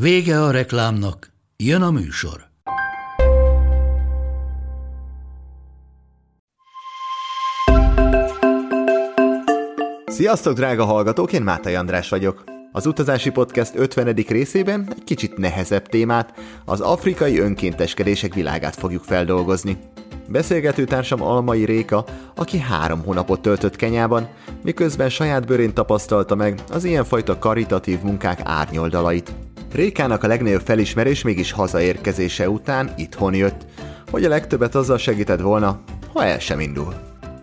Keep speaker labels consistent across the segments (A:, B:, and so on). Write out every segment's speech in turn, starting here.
A: Vége a reklámnak, jön a műsor.
B: Sziasztok, drága hallgatók, én Mátai András vagyok. Az Utazási Podcast 50. részében egy kicsit nehezebb témát, az afrikai önkénteskedések világát fogjuk feldolgozni. Beszélgető társam Almai Réka, aki három hónapot töltött Kenyában, miközben saját bőrén tapasztalta meg az ilyenfajta karitatív munkák árnyoldalait. Rékának a legnagyobb felismerés mégis hazaérkezése után itthon jött, hogy a legtöbbet azzal segített volna, ha el sem indul.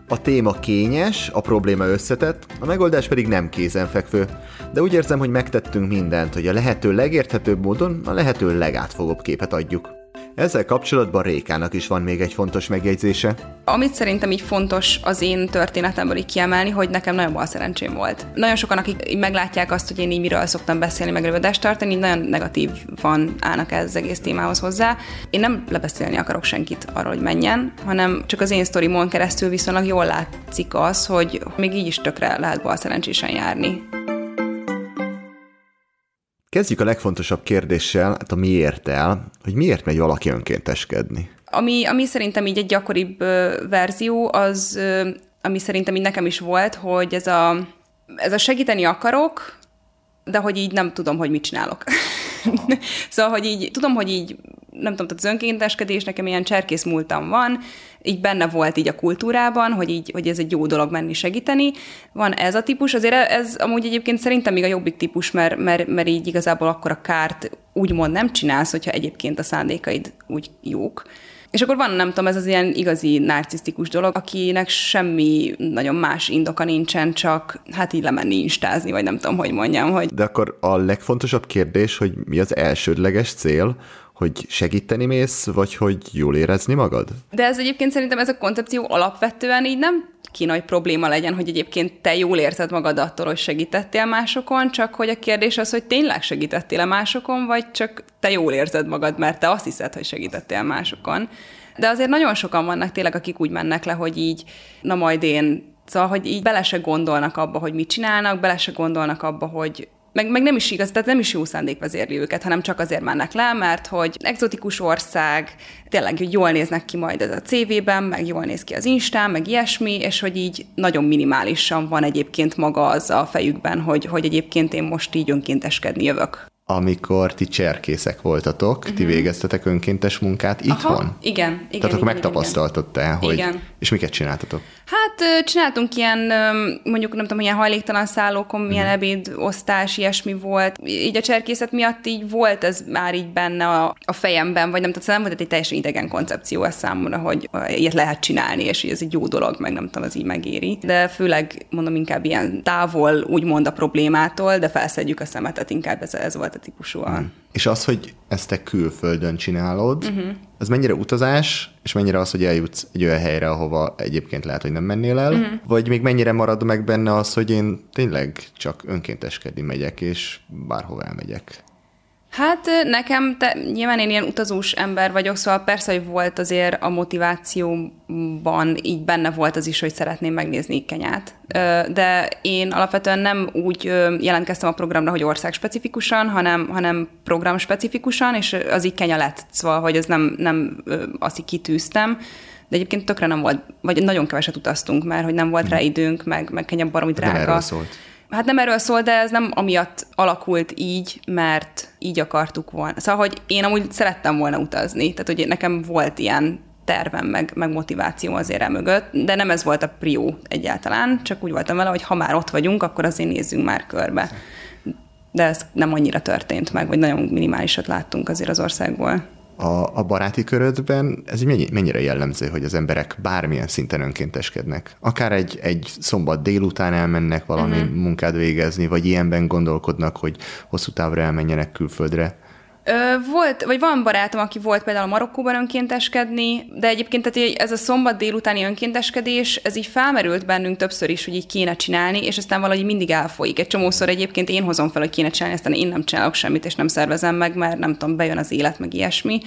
B: A téma kényes, a probléma összetett, a megoldás pedig nem kézenfekvő, de úgy érzem, hogy megtettünk mindent, hogy a lehető legérthetőbb módon a lehető legátfogóbb képet adjuk. Ezzel kapcsolatban Rékának is van még egy fontos megjegyzése.
C: Amit szerintem így fontos az én történetemből így kiemelni, hogy nekem nagyon bal szerencsém volt. Nagyon sokan, akik így meglátják azt, hogy én így miről szoktam beszélni, meg előadást tartani, így nagyon negatív van állnak ez az egész témához hozzá. Én nem lebeszélni akarok senkit arról, hogy menjen, hanem csak az én sztorimon keresztül viszonylag jól látszik az, hogy még így is tökre lehet bal szerencsésen járni.
B: Kezdjük a legfontosabb kérdéssel, hát a miért el, hogy miért megy valaki önkénteskedni.
C: Ami, ami szerintem így egy gyakoribb verzió, az, ami szerintem így nekem is volt, hogy ez a, ez a segíteni akarok, de hogy így nem tudom, hogy mit csinálok. szóval, hogy így tudom, hogy így nem tudom, tehát az önkénteskedés nekem ilyen cserkész múltam van, így benne volt így a kultúrában, hogy, így, hogy ez egy jó dolog menni segíteni. Van ez a típus, azért ez amúgy egyébként szerintem még a jobbik típus, mert, mert, mert így igazából akkor a kárt úgymond nem csinálsz, hogyha egyébként a szándékaid úgy jók. És akkor van, nem tudom, ez az ilyen igazi narcisztikus dolog, akinek semmi nagyon más indoka nincsen, csak hát így lemenni instázni, vagy nem tudom, hogy mondjam, hogy...
B: De akkor a legfontosabb kérdés, hogy mi az elsődleges cél, hogy segíteni mész, vagy hogy jól érezni magad?
C: De ez egyébként szerintem ez a koncepció alapvetően így nem ki nagy probléma legyen, hogy egyébként te jól érzed magad attól, hogy segítettél másokon, csak hogy a kérdés az, hogy tényleg segítettél a másokon, vagy csak te jól érzed magad, mert te azt hiszed, hogy segítettél másokon. De azért nagyon sokan vannak tényleg, akik úgy mennek le, hogy így, na majd én Szóval, hogy így bele se gondolnak abba, hogy mit csinálnak, bele se gondolnak abba, hogy meg, meg nem is igaz, tehát nem is jó szándék vezérli őket, hanem csak azért mennek le, mert hogy exotikus ország, tényleg, hogy jól néznek ki majd ez a CV-ben, meg jól néz ki az Instán, meg ilyesmi, és hogy így nagyon minimálisan van egyébként maga az a fejükben, hogy, hogy egyébként én most így önkénteskedni jövök
B: amikor ti cserkészek voltatok, uh-huh. ti mhm. végeztetek önkéntes munkát itthon? Aha,
C: igen, igen. Tehát
B: akkor igen, megtapasztaltad te, hogy... Igen. És miket csináltatok?
C: Hát csináltunk ilyen, mondjuk nem tudom, ilyen hajléktalan szállókon, milyen uh-huh. ebédosztás, ilyesmi volt. Így a cserkészet miatt így volt ez már így benne a, a fejemben, vagy nem tudom, nem volt egy teljesen idegen koncepció ez számomra, hogy ilyet lehet csinálni, és hogy ez egy jó dolog, meg nem tudom, az így megéri. De főleg mondom inkább ilyen távol, úgymond a problémától, de felszedjük a szemetet, inkább ez, ez volt a típusúan. Hmm.
B: És az, hogy ezt te külföldön csinálod, uh-huh. az mennyire utazás, és mennyire az, hogy eljutsz egy olyan helyre, ahova egyébként lehet, hogy nem mennél el, uh-huh. vagy még mennyire marad meg benne az, hogy én tényleg csak önkénteskedni megyek, és bárhova elmegyek?
C: Hát nekem, te, nyilván én ilyen utazós ember vagyok, szóval persze, hogy volt azért a motivációban így benne volt az is, hogy szeretném megnézni Kenyát. De én alapvetően nem úgy jelentkeztem a programra, hogy ország specifikusan, hanem, hanem program specifikusan, és az így Kenya lett, szóval, hogy ez nem, nem azt így kitűztem. De egyébként tökre nem volt, vagy nagyon keveset utaztunk, mert hogy nem volt rá mhm. időnk, meg, meg Kenya baromi drága.
B: De erről szólt.
C: Hát nem erről szól, de ez nem amiatt alakult így, mert így akartuk volna. Szóval, hogy én amúgy szerettem volna utazni, tehát hogy nekem volt ilyen tervem, meg, meg motiváció azért mögött, de nem ez volt a prió egyáltalán, csak úgy voltam vele, hogy ha már ott vagyunk, akkor azért nézzünk már körbe. De ez nem annyira történt meg, vagy nagyon minimálisat láttunk azért az országból
B: a, a baráti körödben ez mennyire jellemző, hogy az emberek bármilyen szinten önkénteskednek? Akár egy, egy szombat délután elmennek valami uh-huh. munkát végezni, vagy ilyenben gondolkodnak, hogy hosszú távra elmenjenek külföldre.
C: Volt, vagy van barátom, aki volt például Marokkóban önkénteskedni, de egyébként tehát ez a szombat délutáni önkénteskedés, ez így felmerült bennünk többször is, hogy így kéne csinálni, és aztán valahogy mindig elfolyik. Egy csomószor egyébként én hozom fel, hogy kéne csinálni, aztán én nem csinálok semmit, és nem szervezem meg, mert nem tudom, bejön az élet, meg ilyesmi.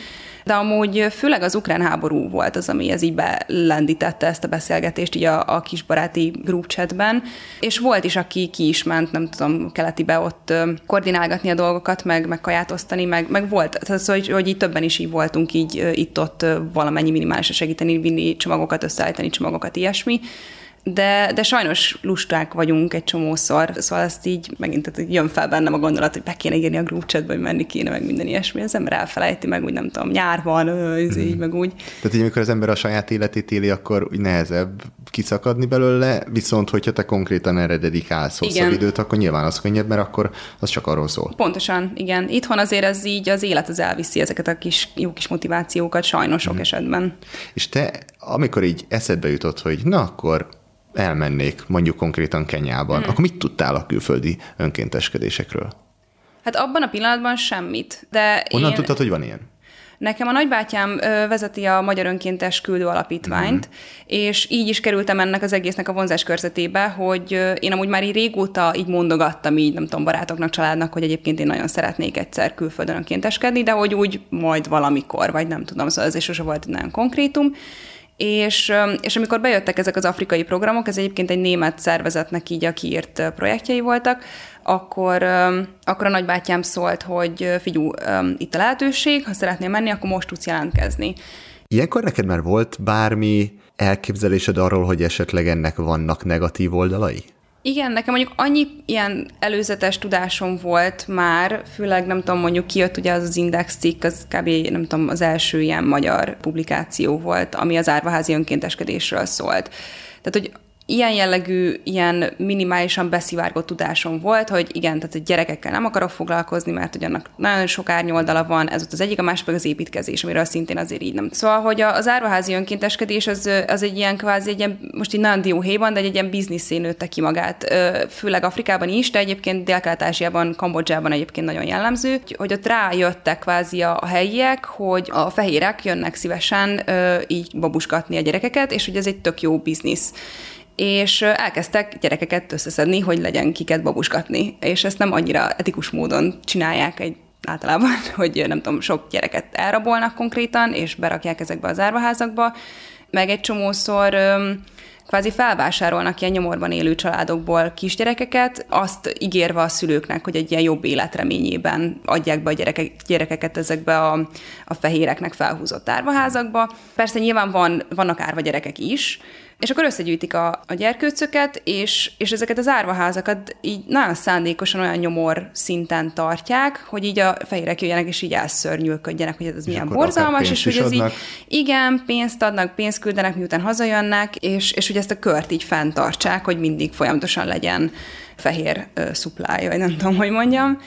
C: De amúgy főleg az ukrán háború volt az, ami ez így belendítette ezt a beszélgetést így a, a kisbaráti group chatben, és volt is, aki ki is ment, nem tudom, keletibe ott koordinálgatni a dolgokat, meg, meg kaját osztani, meg, meg volt, tehát szóval, hogy, hogy így többen is így voltunk így itt-ott valamennyi minimálisra segíteni, vinni csomagokat, összeállítani csomagokat, ilyesmi de, de sajnos lusták vagyunk egy csomószor, szóval ezt így megint tehát jön fel bennem a gondolat, hogy be kéne írni a group chatba, hogy menni kéne, meg minden ilyesmi, az ember elfelejti, meg úgy nem tudom, nyár van, ez mm. így, meg úgy.
B: Tehát így, amikor az ember a saját életét éli, akkor úgy nehezebb kiszakadni belőle, viszont hogyha te konkrétan erre dedikálsz hosszabb igen. időt, akkor nyilván az könnyebb, mert akkor az csak arról szól.
C: Pontosan, igen. Itthon azért ez így az élet az elviszi ezeket a kis, jó kis motivációkat, sajnos sok mm. esetben.
B: És te, amikor így eszedbe jutott, hogy na akkor elmennék mondjuk konkrétan Kenyában, hmm. akkor mit tudtál a külföldi önkénteskedésekről?
C: Hát abban a pillanatban semmit. De
B: Honnan
C: én...
B: tudtad, hogy van ilyen?
C: Nekem a nagybátyám vezeti a Magyar Önkéntes Küldő Alapítványt, mm. és így is kerültem ennek az egésznek a vonzás körzetébe, hogy én amúgy már így régóta így mondogattam így, nem tudom, barátoknak, családnak, hogy egyébként én nagyon szeretnék egyszer külföldön önkénteskedni, de hogy úgy majd valamikor, vagy nem tudom, szóval ez is sose volt egy nagyon konkrétum. És, és amikor bejöttek ezek az afrikai programok, ez egyébként egy német szervezetnek így a kiírt projektjei voltak, akkor, akkor a nagybátyám szólt, hogy figyú, itt a lehetőség, ha szeretnél menni, akkor most tudsz jelentkezni.
B: Ilyenkor neked már volt bármi elképzelésed arról, hogy esetleg ennek vannak negatív oldalai?
C: Igen, nekem mondjuk annyi ilyen előzetes tudásom volt már, főleg nem tudom, mondjuk kijött ugye az az Index cikk, az kb. nem tudom, az első ilyen magyar publikáció volt, ami az árvaházi önkénteskedésről szólt. Tehát, hogy ilyen jellegű, ilyen minimálisan beszivárgott tudásom volt, hogy igen, tehát a gyerekekkel nem akarok foglalkozni, mert hogy annak nagyon sok árnyoldala van, ez ott az egyik, a másik az építkezés, amiről szintén azért így nem. Szóval, hogy az árvaházi önkénteskedés az, az egy ilyen kvázi, egy ilyen, most így nagyon dióhéjban, de egy ilyen bizniszé nőtte ki magát, főleg Afrikában is, de egyébként Dél-Kelet-Ázsiában, Kambodzsában egyébként nagyon jellemző, hogy ott rájöttek kvázi a helyiek, hogy a fehérek jönnek szívesen így babuskatni a gyerekeket, és hogy ez egy tök jó biznisz és elkezdtek gyerekeket összeszedni, hogy legyen kiket babuskatni. És ezt nem annyira etikus módon csinálják egy általában, hogy nem tudom, sok gyereket elrabolnak konkrétan, és berakják ezekbe az árvaházakba, meg egy csomószor kvázi felvásárolnak ilyen nyomorban élő családokból kisgyerekeket, azt ígérve a szülőknek, hogy egy ilyen jobb életreményében adják be a gyerekek, gyerekeket ezekbe a, a fehéreknek felhúzott árvaházakba. Persze nyilván van, vannak árva gyerekek is, és akkor összegyűjtik a, a gyerkőcöket, és, és ezeket az árvaházakat így nagyon szándékosan olyan nyomor szinten tartják, hogy így a fehérek jöjjenek, és így elszörnyűködjenek, hogy ez és milyen borzalmas, és hogy ez így, igen, pénzt adnak, pénzt küldenek, miután hazajönnek, és, és hogy ezt a kört így fenntartsák, hogy mindig folyamatosan legyen fehér uh, supply, vagy nem tudom, hogy mondjam.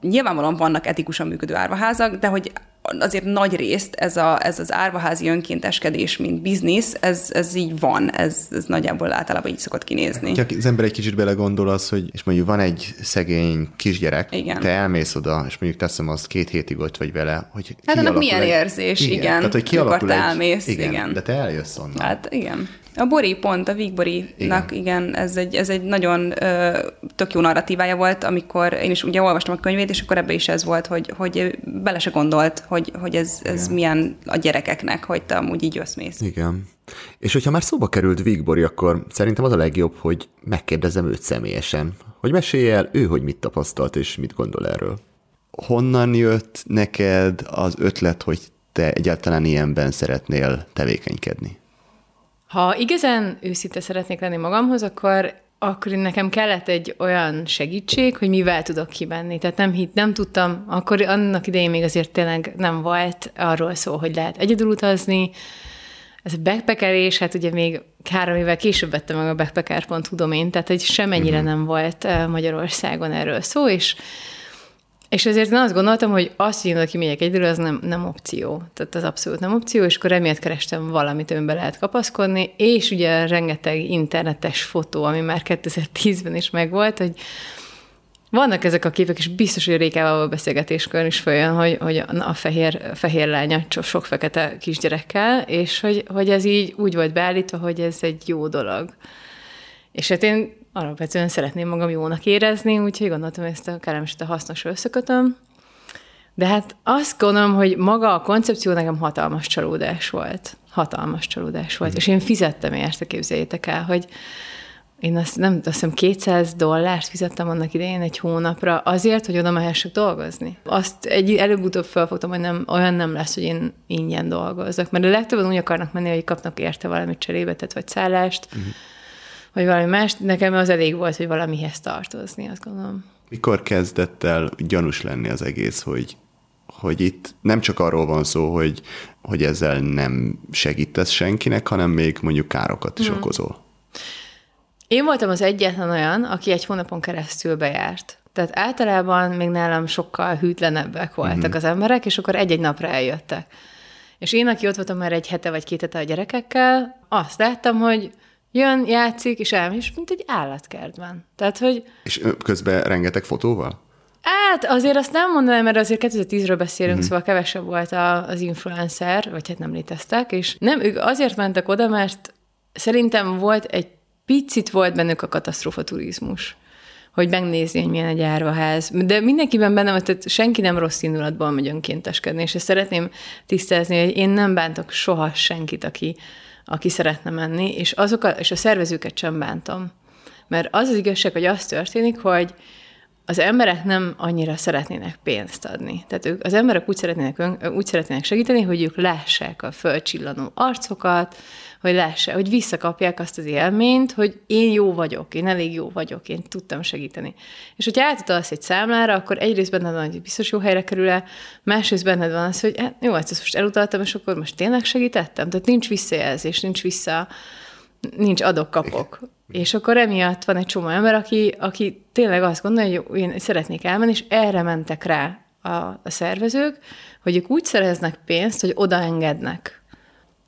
C: Nyilvánvalóan vannak etikusan működő árvaházak, de hogy azért nagy részt ez, a, ez az árvaházi önkénteskedés, mint biznisz, ez, ez így van, ez, ez nagyjából általában így szokott kinézni.
B: Ha az ember egy kicsit belegondol az, hogy és mondjuk van egy szegény kisgyerek, igen. te elmész oda, és mondjuk teszem azt két hétig ott vagy vele, hogy
C: Hát annak milyen egy... érzés, igen. igen.
B: Tehát, hogy kialakul
C: egy... elmész,
B: igen, igen. De te eljössz onnan.
C: Hát igen. A Bori pont, a Vígborinak, igen. igen, ez egy, ez egy nagyon ö, tök jó narratívája volt, amikor én is ugye olvastam a könyvét, és akkor ebbe is ez volt, hogy, hogy bele se gondolt, hogy, hogy ez, ez milyen a gyerekeknek, hogy te amúgy így összmész.
B: Igen. És hogyha már szóba került Vígbori, akkor szerintem az a legjobb, hogy megkérdezem őt személyesen, hogy mesélj el ő, hogy mit tapasztalt és mit gondol erről. Honnan jött neked az ötlet, hogy te egyáltalán ilyenben szeretnél tevékenykedni?
D: Ha igazán őszinte szeretnék lenni magamhoz, akkor akkor nekem kellett egy olyan segítség, hogy mivel tudok kibenni. Tehát nem hit, nem tudtam, akkor annak idején még azért tényleg nem volt arról szó, hogy lehet egyedül utazni. Ez a backpackerés, hát ugye még három évvel később vettem meg a backpacker.hu domént, tehát hogy semennyire uh-huh. nem volt Magyarországon erről szó, és és ezért én azt gondoltam, hogy azt, hogy én kimegyek egyedül, az nem, nem opció. Tehát az abszolút nem opció, és akkor emiatt kerestem valamit, önbe lehet kapaszkodni, és ugye rengeteg internetes fotó, ami már 2010-ben is megvolt, hogy vannak ezek a képek, és biztos, hogy a Rékával beszélgetéskör is följön, hogy, hogy a fehér, fehér lánya sok fekete kisgyerekkel, és hogy, hogy ez így úgy volt beállítva, hogy ez egy jó dolog. És hát én alapvetően szeretném magam jónak érezni, úgyhogy gondoltam, ezt a kellemes, a hasznos összekötöm. De hát azt gondolom, hogy maga a koncepció nekem hatalmas csalódás volt. Hatalmas csalódás volt. Mm. És én fizettem érte, képzeljétek el, hogy én azt nem azt hiszem 200 dollárt fizettem annak idején egy hónapra azért, hogy oda mehessek dolgozni. Azt egy előbb-utóbb felfogtam, hogy nem, olyan nem lesz, hogy én ingyen dolgozok. Mert a legtöbben úgy akarnak menni, hogy kapnak érte valamit cserébe, tehát vagy szállást, uh-huh. Vagy valami más. Nekem az elég volt, hogy valamihez tartozni, azt gondolom.
B: Mikor kezdett el gyanús lenni az egész, hogy hogy itt nem csak arról van szó, hogy, hogy ezzel nem segítesz senkinek, hanem még mondjuk károkat is hmm. okozol.
D: Én voltam az egyetlen olyan, aki egy hónapon keresztül bejárt. Tehát általában még nálam sokkal hűtlenebbek voltak mm-hmm. az emberek, és akkor egy-egy napra eljöttek. És én, aki ott voltam már egy hete vagy két hete a gyerekekkel, azt láttam, hogy jön, játszik, és elmegy, és mint egy állatkertben. Tehát, hogy...
B: És közben rengeteg fotóval?
D: Hát azért azt nem mondanám, mert azért 2010-ről beszélünk, mm-hmm. szóval kevesebb volt a, az influencer, vagy hát nem léteztek, és nem, ők azért mentek oda, mert szerintem volt egy picit volt bennük a katasztrófa turizmus hogy megnézni, hogy milyen egy árvaház. De mindenkiben benne van, tehát senki nem rossz indulatból megy önkénteskedni, és ezt szeretném tisztázni, hogy én nem bántok soha senkit, aki, aki szeretne menni, és, azok a, és a szervezőket sem bántom. Mert az az igazság, hogy az történik, hogy az emberek nem annyira szeretnének pénzt adni. Tehát ők, az emberek úgy szeretnének, úgy szeretnének segíteni, hogy ők lássák a fölcsillanó arcokat, hogy lássa, hogy visszakapják azt az élményt, hogy én jó vagyok, én elég jó vagyok, én tudtam segíteni. És hogyha átadsz egy számlára, akkor egyrészt benned van, hogy biztos jó helyre kerül el, másrészt benned van az, hogy hát, jó, ezt most elutaltam, és akkor most tényleg segítettem. Tehát nincs visszajelzés, nincs vissza, nincs adok-kapok. És akkor emiatt van egy csomó ember, aki, aki tényleg azt gondolja, hogy én szeretnék elmenni, és erre mentek rá a, a szervezők, hogy ők úgy szereznek pénzt, hogy odaengednek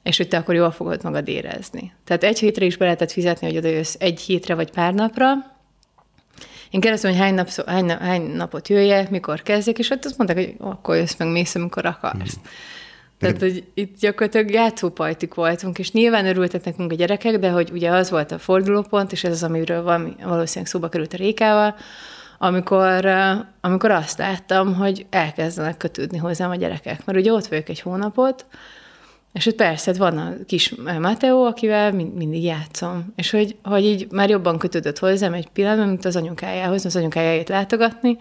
D: és hogy te akkor jól fogod magad érezni. Tehát egy hétre is be lehetett fizetni, hogy oda jössz egy hétre vagy pár napra. Én kérdeztem, hogy hány, nap, hány, hány napot jöjjek, mikor kezdjek, és ott azt mondták, hogy akkor jössz meg, mész, amikor akarsz. Mm. Tehát, hogy itt gyakorlatilag játszópajtik voltunk, és nyilván örültek nekünk a gyerekek, de hogy ugye az volt a fordulópont, és ez az, amiről van, valószínűleg szóba került a Rékával, amikor, amikor azt láttam, hogy elkezdenek kötődni hozzám a gyerekek. Mert ugye ott vagyok egy hónapot, és hogy persze, hát van a kis Mateo, akivel mindig játszom. És hogy, hogy így már jobban kötődött hozzám egy pillanatban, mint az anyukájához, az anyukájáit látogatni.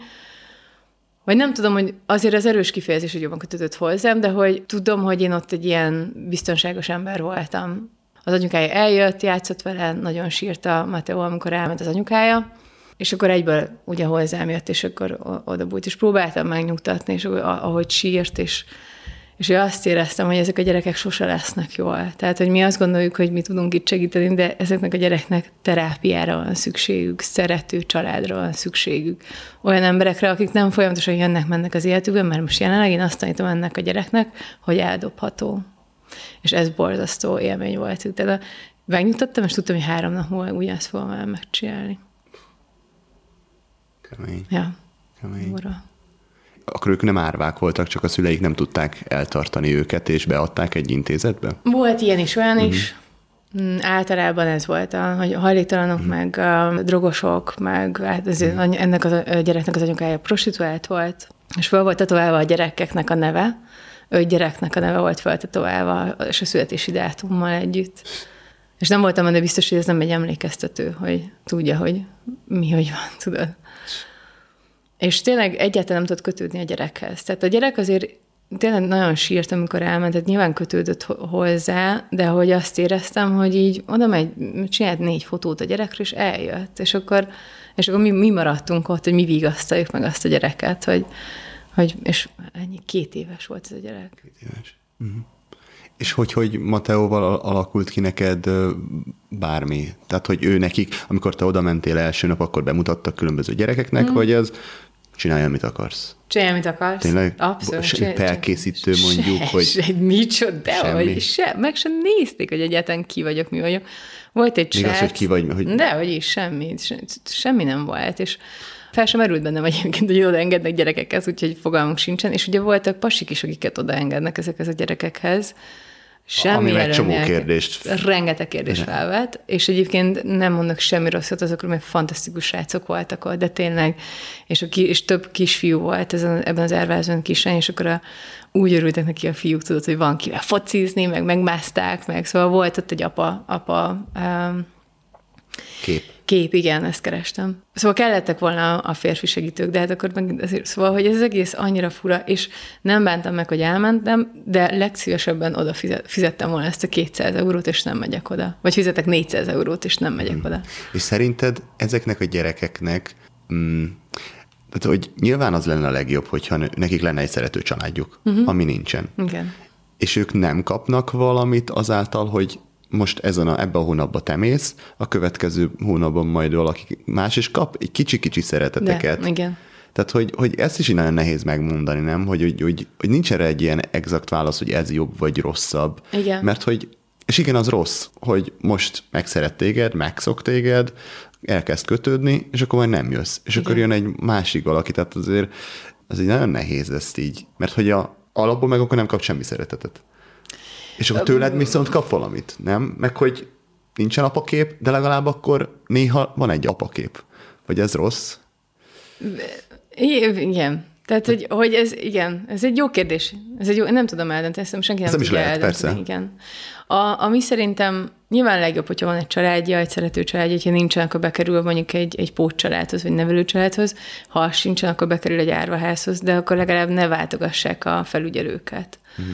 D: Vagy nem tudom, hogy azért az erős kifejezés, hogy jobban kötődött hozzám, de hogy tudom, hogy én ott egy ilyen biztonságos ember voltam. Az anyukája eljött, játszott vele, nagyon sírta Mateo, amikor elment az anyukája, és akkor egyből ugye hozzám jött, és akkor oda bújt, és próbáltam megnyugtatni, és ahogy sírt, és és én azt éreztem, hogy ezek a gyerekek sose lesznek jól. Tehát, hogy mi azt gondoljuk, hogy mi tudunk itt segíteni, de ezeknek a gyereknek terápiára van szükségük, szerető családra van szükségük. Olyan emberekre, akik nem folyamatosan jönnek, mennek az életükben, mert most jelenleg én azt tanítom ennek a gyereknek, hogy eldobható. És ez borzasztó élmény volt. Tehát megnyugtattam, és tudtam, hogy három nap múlva ugyanezt fogom el megcsinálni.
B: Kemény.
D: Ja.
B: Kemény. Ura akkor ők nem árvák voltak, csak a szüleik nem tudták eltartani őket, és beadták egy intézetbe?
D: Volt ilyen is, olyan uh-huh. is. Mm, általában ez volt, a, hogy hajléktalanok, uh-huh. meg a drogosok, meg hát ez, uh-huh. ennek a gyereknek az anyukája prostituált volt, és fel volt tetoválva a gyerekeknek a neve, öt gyereknek a neve volt feltetoválva, és a születési dátummal együtt. És nem voltam de biztos, hogy ez nem egy emlékeztető, hogy tudja, hogy mi hogy van, tudod. És tényleg egyáltalán nem tudott kötődni a gyerekhez. Tehát a gyerek azért tényleg nagyon sírt, amikor elment, tehát nyilván kötődött hozzá, de hogy azt éreztem, hogy így oda megy, csinált négy fotót a gyerekről, és eljött. És akkor, és akkor mi, mi maradtunk ott, hogy mi vigasztaljuk meg azt a gyereket, hogy, hogy és ennyi, két éves volt ez a gyerek.
B: Két éves. Uh-huh. És hogy, hogy Mateóval alakult ki neked bármi? Tehát, hogy ő nekik, amikor te oda mentél első nap, akkor bemutattak különböző gyerekeknek, mm. vagy az csinálj, amit akarsz.
D: Csinálj, amit akarsz.
B: Tényleg?
D: Abszolút.
B: Se, felkészítő mondjuk, se, hogy...
D: Se, micsoda, de semmi. hogy se, meg sem nézték, hogy egyáltalán ki vagyok, mi vagyok. Volt egy
B: Még az, hogy ki vagy,
D: hogy... De, hogy is, semmi, semmi nem volt, és fel sem merült bennem egyébként, hogy oda engednek gyerekekhez, úgyhogy fogalmunk sincsen. És ugye voltak pasik is, akiket odaengednek ezekhez a gyerekekhez. Semmi
B: Amivel egy csomó kérdést-
D: Rengeteg kérdést felvet, és egyébként nem mondok semmi rosszat azokról, mert fantasztikus srácok voltak ott, de tényleg, és, a ki, és több kisfiú volt ezen, ebben az ervázban kislány, és akkor a, úgy örültek neki a fiúk, tudod, hogy van kivel focizni, meg megmászták, meg szóval volt ott egy apa, apa um,
B: Kép.
D: Kép, igen, ezt kerestem. Szóval kellettek volna a férfi segítők, de hát akkor meg azért, szóval, hogy ez egész annyira fura, és nem bántam meg, hogy elmentem, de legszívesebben oda fizet, fizettem volna ezt a 200 eurót, és nem megyek oda. Vagy fizetek 400 eurót, és nem megyek oda.
B: És szerinted ezeknek a gyerekeknek, mm, tehát, hogy nyilván az lenne a legjobb, hogyha nekik lenne egy szerető családjuk, uh-huh. ami nincsen.
D: Igen.
B: És ők nem kapnak valamit azáltal, hogy most ezen a, ebben a hónapban te mész, a következő hónapban majd valaki más is kap egy kicsi-kicsi szereteteket.
D: De, igen.
B: Tehát, hogy, hogy ezt is így nagyon nehéz megmondani, nem? Hogy, hogy, hogy, hogy nincs erre egy ilyen exakt válasz, hogy ez jobb vagy rosszabb.
D: Igen.
B: Mert hogy, és igen, az rossz, hogy most megszeret téged, megszok téged, elkezd kötődni, és akkor majd nem jössz. És igen. akkor jön egy másik valaki, tehát azért az így nagyon nehéz ezt így. Mert hogy a, alapból meg akkor nem kap semmi szeretetet. És akkor tőled viszont kap valamit, nem? Meg hogy nincsen apakép, de legalább akkor néha van egy apakép. Vagy ez rossz?
D: Igen. Tehát, hogy, hogy ez, igen, ez egy jó kérdés. Ez egy jó, nem tudom eldönteni, ezt senki nem,
B: nem is
D: tudja
B: lehet,
D: eldönteni.
B: persze.
D: Igen. A, ami szerintem nyilván legjobb, hogyha van egy családja, egy szerető családja, hogyha nincsen, akkor bekerül mondjuk egy, egy pótcsaládhoz, vagy nevelőcsaládhoz. Ha az sincsen, akkor bekerül egy árvaházhoz, de akkor legalább ne váltogassák a felügyelőket.
B: Mhm.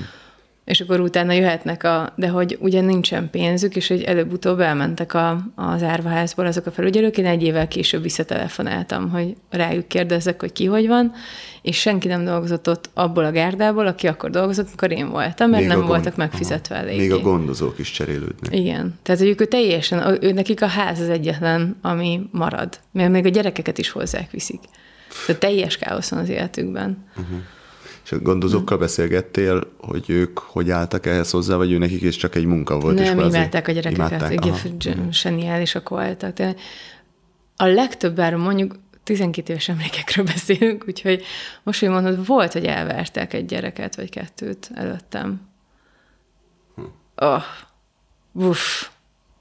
D: És akkor utána jöhetnek a, de hogy ugye nincsen pénzük, és hogy előbb-utóbb elmentek a, az árvaházból azok a felügyelők, én egy évvel később visszatelefonáltam, hogy rájuk kérdezzek, hogy ki hogy van, és senki nem dolgozott ott abból a gárdából, aki akkor dolgozott, amikor én voltam, mert
B: Még
D: nem
B: gond-
D: voltak megfizetve
B: Aha.
D: eléggé.
B: Még a gondozók is cserélődnek.
D: Igen. Tehát, hogy ők teljesen, ő, nekik a ház az egyetlen, ami marad. Mert még a gyerekeket is hozzák viszik. Tehát teljes káosz van az életükben.
B: És a gondozókkal beszélgettél, hogy ők hogy álltak ehhez hozzá, vagy ő nekik is csak egy munka volt? és
D: Nem,
B: kvázi
D: imádták a gyerekeket. Igen, g- zseniálisak voltak. De a legtöbb bár mondjuk 12 éves emlékekről beszélünk, úgyhogy most, hogy mondod, volt, hogy elvertek egy gyereket, vagy kettőt előttem. Oh, uff.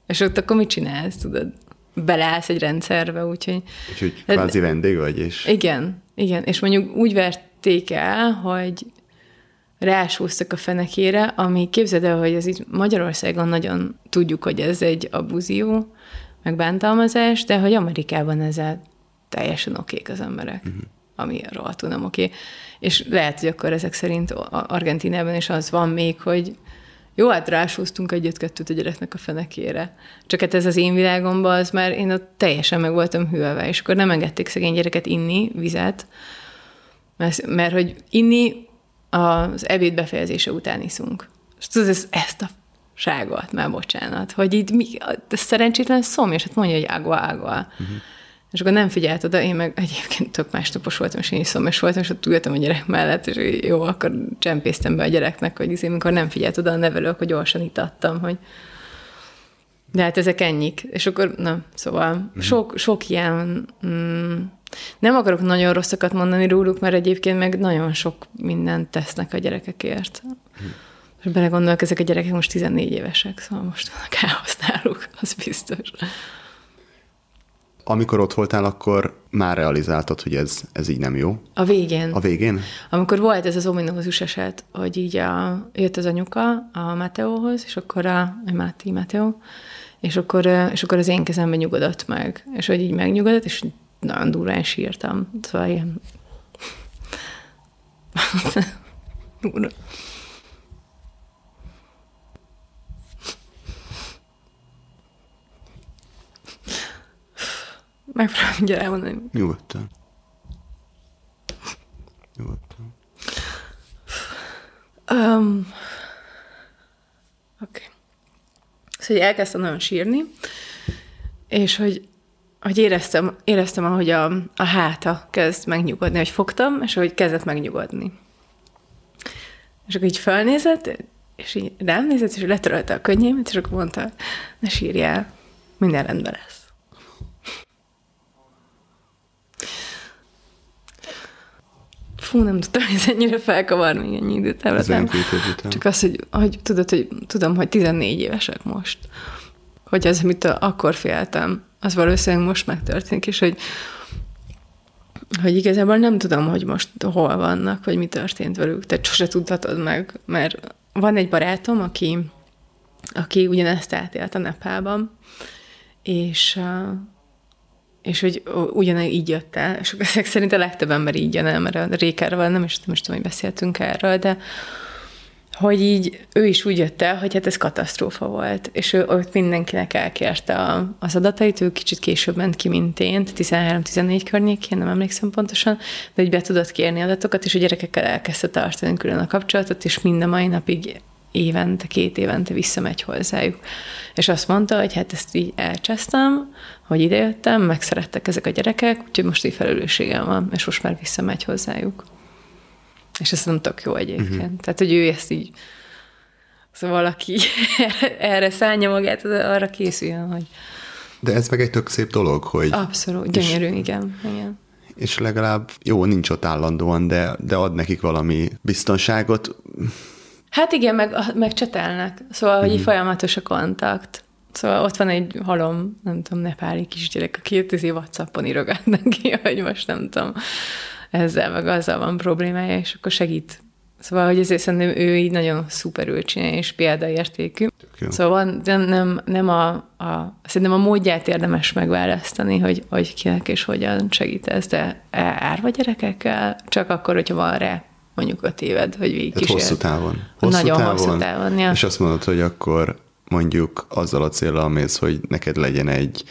D: És ott akkor mit csinálsz, tudod? Beleállsz egy rendszerbe, úgyhogy...
B: Úgyhogy kvázi vendég vagy, és
D: Igen, igen. És mondjuk úgy verték el, hogy rásúztak a fenekére, ami képzeld el, hogy ez itt Magyarországon nagyon tudjuk, hogy ez egy abúzió, meg bántalmazás, de hogy Amerikában ezzel teljesen okék az emberek, uh-huh. ami rohadtul nem oké. És lehet, hogy akkor ezek szerint Argentinában is az van még, hogy jó, hát rásúztunk egyet-kettőt a gyereknek a fenekére. Csak hát ez az én világomban, az már én ott teljesen meg voltam hűlve, és akkor nem engedték szegény gyereket inni vizet, mert, mert hogy inni az ebéd befejezése után iszunk. És tudod, ez, ezt a ságot, már bocsánat, hogy itt mi, ez szerencsétlen szom, és hát mondja, hogy ágva, ágva. Uh-huh. És akkor nem figyelt oda, én meg egyébként tök másnapos voltam, és én is szomjas voltam, és ott ültem a gyerek mellett, és jó, akkor csempésztem be a gyereknek, hogy izé, amikor nem figyelt oda a nevelő, akkor gyorsan itattam, hogy de hát ezek ennyik. És akkor, na, szóval sok, sok ilyen, mm, nem akarok nagyon rosszakat mondani róluk, mert egyébként meg nagyon sok mindent tesznek a gyerekekért. És belegondolok, ezek a gyerekek most 14 évesek, szóval most van a káosz náluk, az biztos.
B: amikor ott voltál, akkor már realizáltad, hogy ez, ez így nem jó.
D: A végén.
B: A végén?
D: Amikor volt ez az ominózus eset, hogy így a, jött az anyuka a Mateóhoz, és akkor a, a Máté Mateó, és akkor, és akkor az én kezemben nyugodott meg. És hogy így megnyugodott, és nagyon durván sírtam. Szóval ilyen... Durva. Megpróbálom ugye elmondani.
B: Nyugodtan. Nyugodtan.
D: Um, Oké. Okay. Szóval elkezdtem nagyon sírni, és hogy, hogy éreztem, éreztem, ahogy a, a háta kezd megnyugodni, hogy fogtam, és hogy kezdett megnyugodni. És akkor így felnézett, és így rám nézett, és letörölte a könnyémet, és akkor mondta, ne sírjál, minden rendben lesz. fú, nem tudtam, hogy ez ennyire felkavar még ennyi
B: kultúr után.
D: Csak az, hogy, hogy tudod, hogy tudom, hogy 14 évesek most. Hogy az, amit akkor féltem, az valószínűleg most megtörténik, és hogy, hogy igazából nem tudom, hogy most hol vannak, vagy mi történt velük. Tehát sose tudhatod meg, mert van egy barátom, aki, aki ugyanezt átélt a Nepálban, és, és hogy ugyanígy így jött el, és ezek szerint a legtöbb ember így jön el, mert a Rékerrel nem is, nem is tudom, hogy beszéltünk erről, de hogy így ő is úgy jött el, hogy hát ez katasztrófa volt, és ő ott mindenkinek elkérte a, az adatait, ő kicsit később ment ki, mint én, 13-14 környékén, nem emlékszem pontosan, de hogy be tudott kérni adatokat, és a gyerekekkel elkezdte tartani külön a kapcsolatot, és mind a mai napig évente, két évente visszamegy hozzájuk. És azt mondta, hogy hát ezt így elcsesztem, hogy idejöttem, megszerettek ezek a gyerekek, úgyhogy most így felelősségem van, és most már visszamegy hozzájuk. És ez nem tök jó egyébként. Uh-huh. Tehát, hogy ő ezt így, szóval valaki erre szállja magát, arra készüljön, hogy...
B: De ez meg egy tök szép dolog, hogy...
D: Abszolút, gyönyörű, és, igen, igen.
B: És legalább jó, nincs ott állandóan, de, de ad nekik valami biztonságot.
D: Hát igen, meg, meg csetelnek. Szóval, hogy uh-huh. folyamatos a kontakt. Szóval ott van egy halom, nem tudom, nepáli kisgyerek, aki itt WhatsAppon írogat neki, hogy most nem tudom, ezzel meg azzal van problémája, és akkor segít. Szóval, hogy ezért szerintem ő így nagyon szuperül csinálja, és példaértékű. Szóval nem, nem, nem a, a, szerintem a módját érdemes megválasztani, hogy, hogy kinek és hogyan segít ez, de árva gyerekekkel, csak akkor, hogyha van rá mondjuk öt éved, hogy végig
B: hosszú távon. Hosszú
D: Nagyon
B: távon,
D: hosszú távon, ja.
B: És azt mondod, hogy akkor mondjuk azzal a célral mész, hogy neked legyen egy,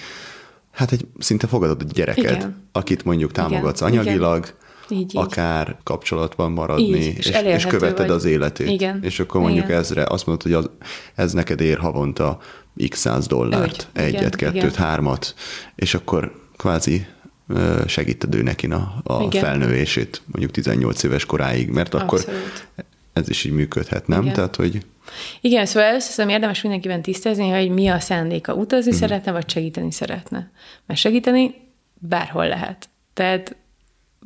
B: hát egy szinte fogadott gyereket, Igen. akit mondjuk támogatsz Igen. anyagilag, Igen így, akár kapcsolatban maradni, így, és, és, és követed vagy. az életét.
D: Igen.
B: És akkor mondjuk Igen. ezre azt mondod, hogy az, ez neked ér havonta x száz dollárt, Úgy. egyet, Igen. kettőt, Igen. hármat, és akkor kvázi segíted ő neki a, a felnővését mondjuk 18 éves koráig, mert akkor Abszolút. ez is így működhet, nem?
D: Igen.
B: Tehát, hogy
D: igen, szóval először érdemes mindenkiben tisztázni, hogy mi a szándéka, utazni uh-huh. szeretne, vagy segíteni szeretne. Mert segíteni bárhol lehet. Tehát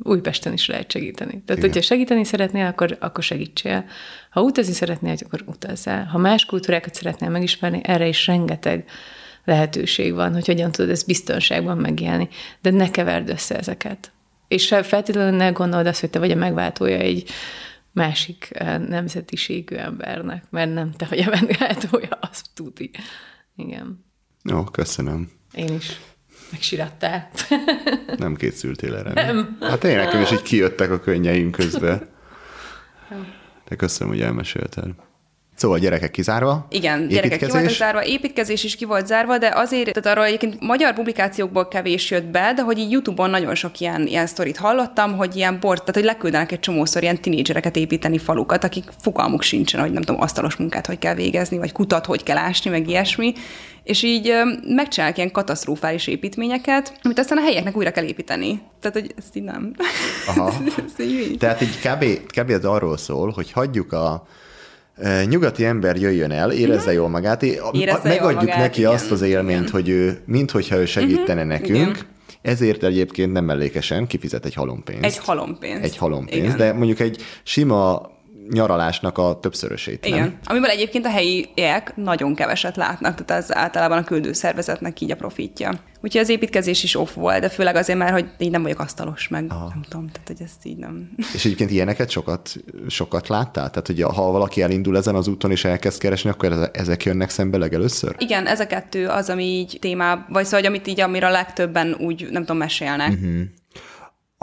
D: Újpesten is lehet segíteni. Tehát, Igen. hogyha segíteni szeretnél, akkor, akkor segítsél. Ha utazni szeretnél, akkor utazzál. Ha más kultúrákat szeretnél megismerni, erre is rengeteg lehetőség van, hogy hogyan tudod ezt biztonságban megélni. De ne keverd össze ezeket. És feltétlenül ne gondold azt, hogy te vagy a megváltója egy másik eh, nemzetiségű embernek, mert nem te vagy a megváltója, azt tudni. Igen.
B: Jó, köszönöm.
D: Én is. Megsirattál.
B: nem készültél erre. Nem. Hát én nekem is így kijöttek a könnyeim közben. De köszönöm, hogy elmesélted. Szóval gyerekek kizárva?
C: Igen, gyerekek ki voltak zárva, építkezés is ki volt zárva, de azért, tehát arról egyébként magyar publikációkból kevés jött be, de hogy így YouTube-on nagyon sok ilyen, ilyen sztorit hallottam, hogy ilyen bort, tehát hogy leküldenek egy csomószor ilyen tinédzsereket építeni falukat, akik fogalmuk sincsen, hogy nem tudom, asztalos munkát hogy kell végezni, vagy kutat hogy kell ásni, meg ilyesmi, és így megcsinálják ilyen katasztrofális építményeket, amit aztán a helyeknek újra kell építeni. Tehát, hogy ezt így nem.
B: Aha. ez így Tehát így kb, kb. ez arról szól, hogy hagyjuk a nyugati ember jöjjön el, érezze jól magát, érezze megadjuk jól magát, neki igen, azt az élményt, igen. hogy ő, minthogyha ő segítene uh-huh, nekünk, igen. ezért egyébként nem mellékesen kifizet egy halompénzt.
C: Egy halompénzt.
B: Egy halompénzt, igen. de mondjuk egy sima nyaralásnak a többszörösét.
C: Igen,
B: nem?
C: amiből egyébként a helyiek nagyon keveset látnak, tehát ez általában a küldőszervezetnek így a profitja. Úgyhogy az építkezés is off volt, de főleg azért, mert hogy így nem vagyok asztalos, meg Aha. nem tudom, tehát hogy ezt így nem.
B: És egyébként ilyeneket sokat, sokat láttál? Tehát, hogy ha valaki elindul ezen az úton és elkezd keresni, akkor ezek jönnek szembe legelőször?
C: Igen, ez a kettő az, ami így témá, vagy szóval, hogy amit így, amire a legtöbben úgy, nem tudom, mesélnek. Uh-huh.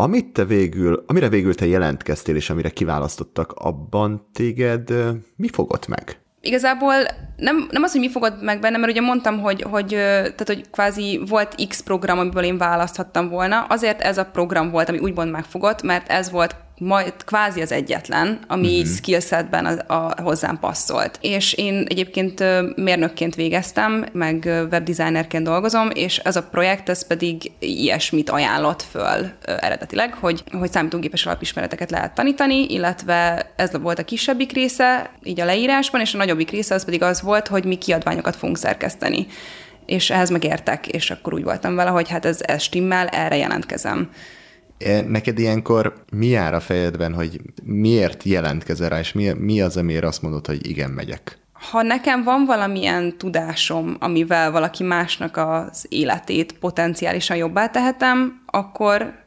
B: Amit te végül, amire végül te jelentkeztél, és amire kiválasztottak, abban téged mi fogott meg?
C: Igazából nem, nem az, hogy mi fogod meg benne, mert ugye mondtam, hogy, hogy, tehát, hogy kvázi volt X program, amiből én választhattam volna. Azért ez a program volt, ami úgymond megfogott, mert ez volt majd kvázi az egyetlen, ami uh-huh. skillsetben a, a, hozzám passzolt. És én egyébként mérnökként végeztem, meg webdesignerként dolgozom, és ez a projekt, ez pedig ilyesmit ajánlott föl eredetileg, hogy, hogy számítógépes alapismereteket lehet tanítani, illetve ez volt a kisebbik része, így a leírásban, és a nagyobbik része az pedig az volt, hogy mi kiadványokat fogunk szerkeszteni és ehhez megértek, és akkor úgy voltam vele, hogy hát ez, ez stimmel, erre jelentkezem
B: Neked ilyenkor mi jár a fejedben, hogy miért jelentkezel rá, és mi, mi az, amiért azt mondod, hogy igen, megyek?
C: Ha nekem van valamilyen tudásom, amivel valaki másnak az életét potenciálisan jobbá tehetem, akkor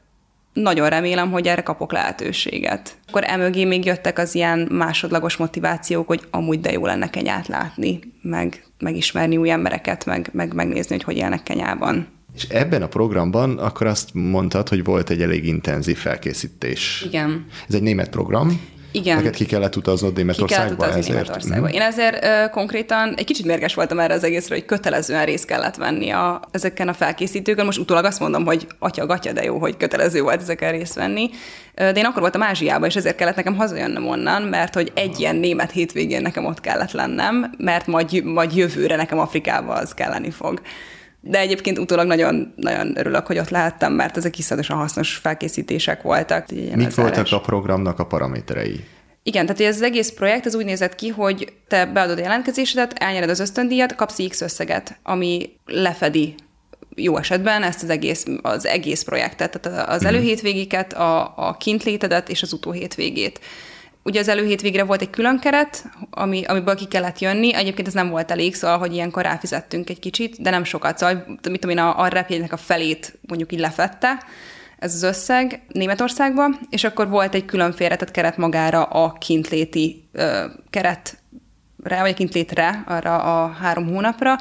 C: nagyon remélem, hogy erre kapok lehetőséget. Akkor emögé még jöttek az ilyen másodlagos motivációk, hogy amúgy de jó lenne Kenyát látni, meg megismerni új embereket, meg, meg megnézni, hogy hogy élnek Kenyában.
B: És ebben a programban akkor azt mondtad, hogy volt egy elég intenzív felkészítés.
C: Igen.
B: Ez egy német program.
C: Igen.
B: Neked ki kellett utaznod
C: Ki kellett
B: Németországba
C: utazni
B: ezért?
C: Németországba.
B: Mhm.
C: Én ezért ö, konkrétan egy kicsit mérges voltam erre az egészre, hogy kötelezően részt kellett venni a, ezeken a felkészítőkön. Most utólag azt mondom, hogy atya, gatya, de jó, hogy kötelező volt ezeken részt venni. De én akkor voltam Ázsiában, és ezért kellett nekem hazajönnöm onnan, mert hogy egy ilyen német hétvégén nekem ott kellett lennem, mert majd, majd jövőre nekem Afrikába az kelleni fog. De egyébként utólag nagyon, nagyon örülök, hogy ott lehettem, mert ezek iszonyatosan hasznos felkészítések voltak.
B: Mik voltak a programnak a paraméterei?
C: igen, tehát ez az egész projekt az úgy nézett ki, hogy te beadod a jelentkezésedet, elnyered az ösztöndíjat, kapsz X összeget, ami lefedi jó esetben ezt az egész, az egész projektet, tehát az előhétvégiket, a, a kintlétedet és az utóhétvégét. Ugye az előhétvégre volt egy külön keret, ami, amiből ki kellett jönni. Egyébként ez nem volt elég, szóval, hogy ilyenkor ráfizettünk egy kicsit, de nem sokat. Szóval, mit tudom én, a, a repjegynek a felét mondjuk így lefette, ez az összeg Németországba, és akkor volt egy külön félretett keret magára a kintléti ö, keretre, vagy a kintlétre, arra a három hónapra,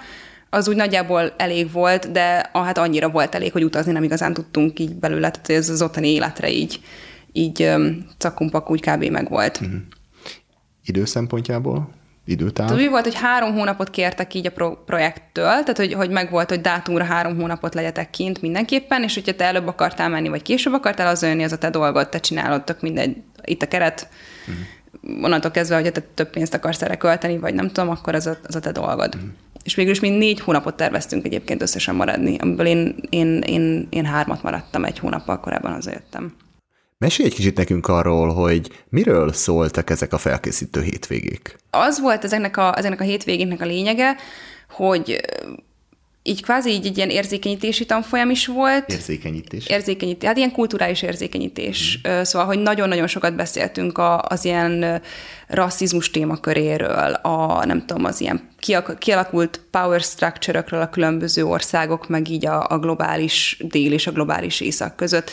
C: az úgy nagyjából elég volt, de ah, hát annyira volt elég, hogy utazni nem igazán tudtunk így belőle, tehát ez az ottani életre így, így cakumpak úgy kb. meg volt. Mm.
B: Idő szempontjából? Időtáv?
C: Tehát úgy volt, hogy három hónapot kértek így a pro- projekttől, tehát hogy, hogy meg volt, hogy dátumra három hónapot legyetek kint mindenképpen, és hogyha te előbb akartál menni, vagy később akartál, az jönni, az a te dolgod, te csinálod, tök mindegy, itt a keret, uh-huh. onnantól kezdve, hogy te több pénzt akarsz erre költeni, vagy nem tudom, akkor az a, az a te dolgod. Uh-huh. És végül is mi négy hónapot terveztünk egyébként összesen maradni, amiből én, én, én, én hármat maradtam egy hónappal korábban hazajöttem.
B: Mesélj egy kicsit nekünk arról, hogy miről szóltak ezek a felkészítő hétvégék.
C: az volt ezeknek a, ezeknek a hétvégéknek a lényege, hogy így kvázi így egy ilyen érzékenyítési tanfolyam is volt.
B: Érzékenyítés.
C: Érzékenyítés, hát ilyen kulturális érzékenyítés. Mm. Szóval, hogy nagyon-nagyon sokat beszéltünk a, az ilyen rasszizmus témaköréről, a nem tudom, az ilyen kialakult power structure-ökről a különböző országok, meg így a, a globális dél és a globális észak között.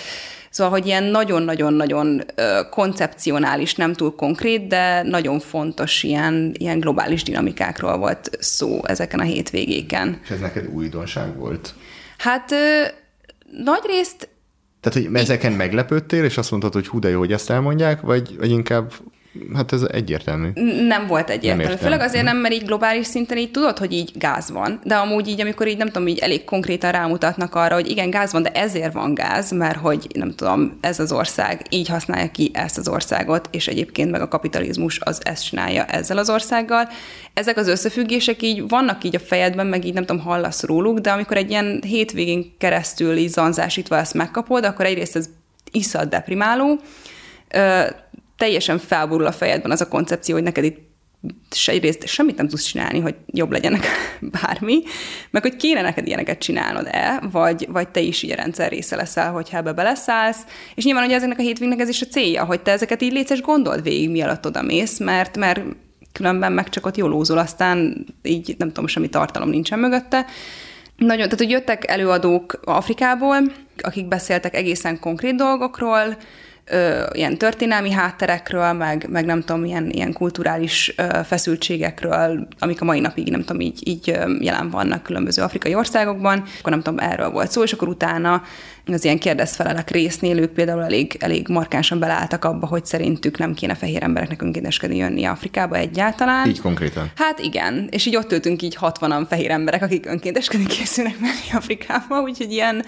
C: Szóval, hogy ilyen nagyon-nagyon-nagyon koncepcionális, nem túl konkrét, de nagyon fontos ilyen, ilyen globális dinamikákról volt szó ezeken a hétvégéken.
B: És ez neked újdonság volt?
C: Hát nagy részt
B: Tehát, hogy ezeken meglepődtél, és azt mondtad, hogy hú, de jó, hogy ezt elmondják, vagy, vagy inkább, hát ez egyértelmű.
C: nem volt egyértelmű.
B: értem.
C: Főleg azért nem, mert így globális szinten így tudod, hogy így gáz van, de amúgy így, amikor így nem tudom, így elég konkrétan rámutatnak arra, hogy igen, gáz van, de ezért van gáz, mert hogy nem tudom, ez az ország így használja ki ezt az országot, és egyébként meg a kapitalizmus az ezt csinálja ezzel az országgal. Ezek az összefüggések így vannak így a fejedben, meg így nem tudom, hallasz róluk, de amikor egy ilyen hétvégén keresztül így zanzásítva ezt megkapod, akkor egyrészt ez iszad deprimáló, teljesen felborul a fejedben az a koncepció, hogy neked itt se egyrészt semmit nem tudsz csinálni, hogy jobb legyenek bármi, meg hogy kéne neked ilyeneket csinálnod-e, vagy, vagy te is így a rendszer része leszel, hogyha ebbe beleszállsz. És nyilván ugye ezeknek a hétvégnek ez is a célja, hogy te ezeket így létszes gondold végig, mielőtt oda mész, mert, mert különben meg csak ott jól lózol, aztán így nem tudom, semmi tartalom nincsen mögötte. Nagyon, tehát hogy jöttek előadók Afrikából, akik beszéltek egészen konkrét dolgokról, ö, ilyen történelmi hátterekről, meg, meg nem tudom, ilyen, ilyen kulturális ö, feszültségekről, amik a mai napig, nem tudom, így, így jelen vannak különböző afrikai országokban, akkor nem tudom, erről volt szó, és akkor utána az ilyen kérdezfelelek résznél ők például elég, elég markánsan beleálltak abba, hogy szerintük nem kéne fehér embereknek önkénteskedni jönni Afrikába egyáltalán.
B: Így konkrétan.
C: Hát igen, és így ott ültünk így 60 fehér emberek, akik önkénteskedni készülnek menni Afrikába, úgyhogy ilyen,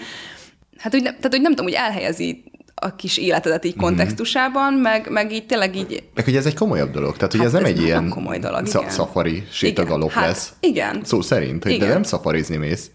C: hát úgy, nem- tehát hogy nem tudom, hogy elhelyezi a kis életedet így kontextusában, meg, meg így tényleg így...
B: Meg hogy ez egy komolyabb dolog, tehát hogy
C: Hát
B: ez nem
C: ez
B: egy ilyen
C: komoly dolog,
B: szafari sétagalop
C: hát
B: lesz.
C: igen.
B: Szó szerint, hogy de
C: Igen.
B: nem szafarizni mész,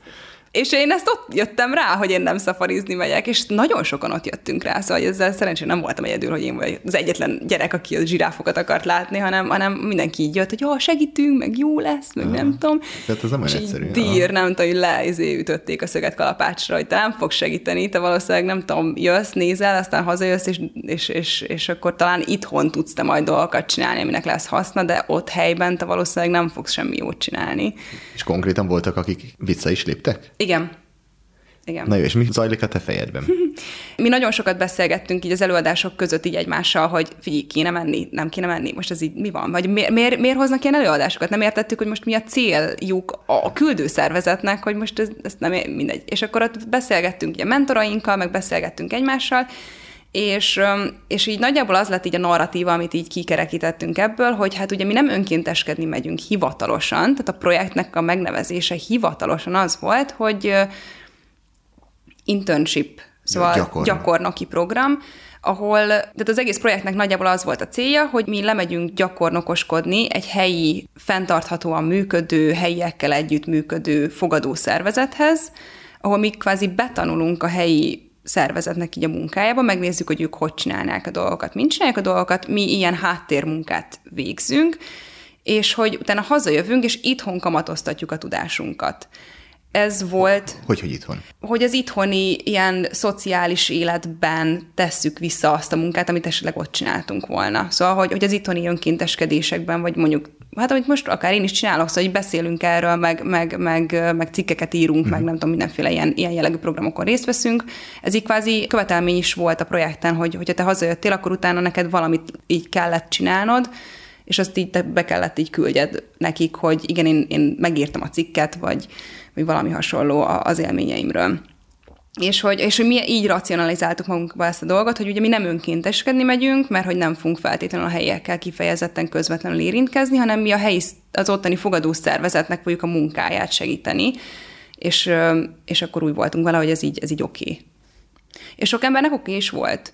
C: És én ezt ott jöttem rá, hogy én nem szafarizni megyek, és nagyon sokan ott jöttünk rá, szóval ezzel szerencsére nem voltam egyedül, hogy én vagy az egyetlen gyerek, aki a zsiráfokat akart látni, hanem, hanem mindenki így jött, hogy jó, segítünk, meg jó lesz, meg nem tudom.
B: Tehát ez nem olyan egyszerű.
C: Dír, nem tudom, hogy le, izé, ütötték a szöget kalapácsra, hogy te nem fogsz segíteni, te valószínűleg nem tudom, jössz, nézel, aztán hazajössz, és, és, és, és akkor talán itthon tudsz te majd dolgokat csinálni, aminek lesz haszna, de ott helyben te valószínűleg nem fogsz semmi jót csinálni.
B: És konkrétan voltak, akik vissza is léptek?
C: Igen. Igen.
B: Na jó, és mi zajlik a te fejedben?
C: Mi nagyon sokat beszélgettünk így az előadások között így egymással, hogy figyelj, kéne menni, nem kéne menni, most ez így mi van? Vagy miért, miért, miért hoznak ilyen előadásokat? Nem értettük, hogy most mi a céljuk a küldőszervezetnek, hogy most ez, ez nem mindegy. És akkor ott beszélgettünk ugye mentorainkkal, meg beszélgettünk egymással, és, és így nagyjából az lett így a narratíva, amit így kikerekítettünk ebből, hogy hát ugye mi nem önkénteskedni megyünk hivatalosan, tehát a projektnek a megnevezése hivatalosan az volt, hogy internship, szóval
B: gyakornok.
C: gyakornoki program, ahol, tehát az egész projektnek nagyjából az volt a célja, hogy mi lemegyünk gyakornokoskodni egy helyi, fenntarthatóan működő, helyiekkel együtt működő fogadó szervezethez, ahol mi kvázi betanulunk a helyi szervezetnek így a munkájába, megnézzük, hogy ők hogy csinálnák a dolgokat, mint csinálják a dolgokat, mi ilyen háttérmunkát végzünk, és hogy utána hazajövünk, és itthon kamatoztatjuk a tudásunkat. Ez volt
B: Hogy, hogy itthon?
C: hogy az itthoni ilyen szociális életben tesszük vissza azt a munkát, amit esetleg ott csináltunk volna. Szóval, hogy, hogy az itthoni önkénteskedésekben, vagy mondjuk, hát amit most akár én is csinálok, szóval, hogy beszélünk erről, meg, meg, meg, meg cikkeket írunk, mm. meg nem tudom, mindenféle ilyen, ilyen jellegű programokon részt veszünk. Ez így kvázi követelmény is volt a projekten, hogy hogyha te hazajöttél, akkor utána neked valamit így kellett csinálnod, és azt így te be kellett így küldjed nekik, hogy igen, én, én megírtam a cikket, vagy, vagy valami hasonló az élményeimről. És hogy, és hogy mi így racionalizáltuk magunkba ezt a dolgot, hogy ugye mi nem önkénteskedni megyünk, mert hogy nem fogunk feltétlenül a helyiekkel kifejezetten közvetlenül érintkezni, hanem mi a helyi, az ottani fogadó szervezetnek fogjuk a munkáját segíteni, és, és akkor úgy voltunk vele, hogy ez így, ez így oké. Okay. És sok embernek oké is volt.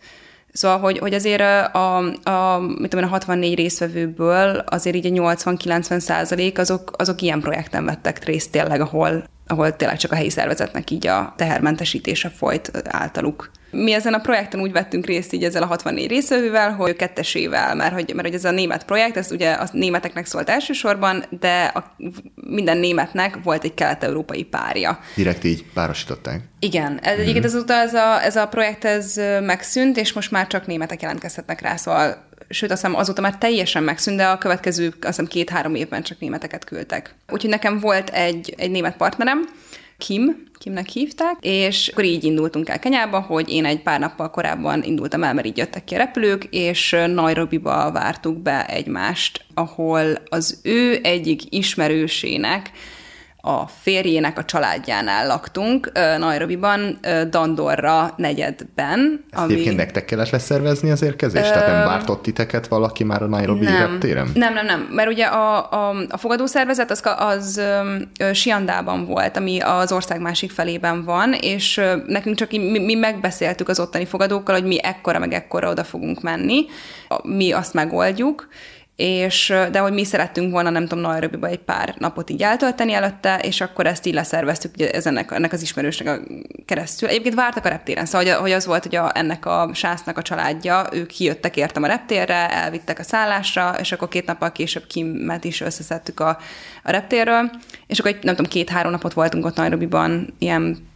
C: Szóval, hogy, hogy azért a, a, mit tudom a 64 résztvevőből azért így a 80-90 százalék azok, azok ilyen projekten vettek részt tényleg, ahol, ahol tényleg csak a helyi szervezetnek így a tehermentesítése folyt általuk. Mi ezen a projekten úgy vettünk részt így ezzel a 64 részvevővel, hogy kettesével, mert hogy, mert hogy ez a német projekt, ez ugye a németeknek szólt elsősorban, de a, minden németnek volt egy kelet-európai párja.
B: Direkt így párosították.
C: Igen, ez, egyébként ezóta ez a, ez a projekt ez megszűnt, és most már csak németek jelentkezhetnek rá, szóval sőt, azt hiszem azóta már teljesen megszűnt, de a következő, azt hiszem két-három évben csak németeket küldtek. Úgyhogy nekem volt egy, egy német partnerem, Kim, Kimnek hívták, és akkor így indultunk el Kenyába, hogy én egy pár nappal korábban indultam el, mert így jöttek ki a repülők, és Nairobiba vártuk be egymást, ahol az ő egyik ismerősének a férjének a családjánál laktunk, ö, Nairobiban, ö, Dandorra negyedben.
B: Ezt ami... egyébként nektek kellett leszervezni az érkezést? Tehát nem vártott titeket valaki már a Nairobi
C: nem.
B: reptéren?
C: Nem, nem, nem, mert ugye a, a, a fogadószervezet az, az ö, ö, Siandában volt, ami az ország másik felében van, és ö, nekünk csak mi, mi megbeszéltük az ottani fogadókkal, hogy mi ekkora meg ekkora oda fogunk menni, mi azt megoldjuk, és, de hogy mi szerettünk volna, nem tudom, Nairobiba egy pár napot így eltölteni előtte, és akkor ezt így leszerveztük ugye ez ennek, ennek az ismerősnek a keresztül. Egyébként vártak a reptéren, szóval hogy, hogy az volt, hogy a, ennek a sásznak a családja, ők kijöttek értem a reptérre, elvittek a szállásra, és akkor két nappal később Kimet is összeszedtük a, a reptérről, és akkor egy, nem tudom, két-három napot voltunk ott Nairobiban, ilyen,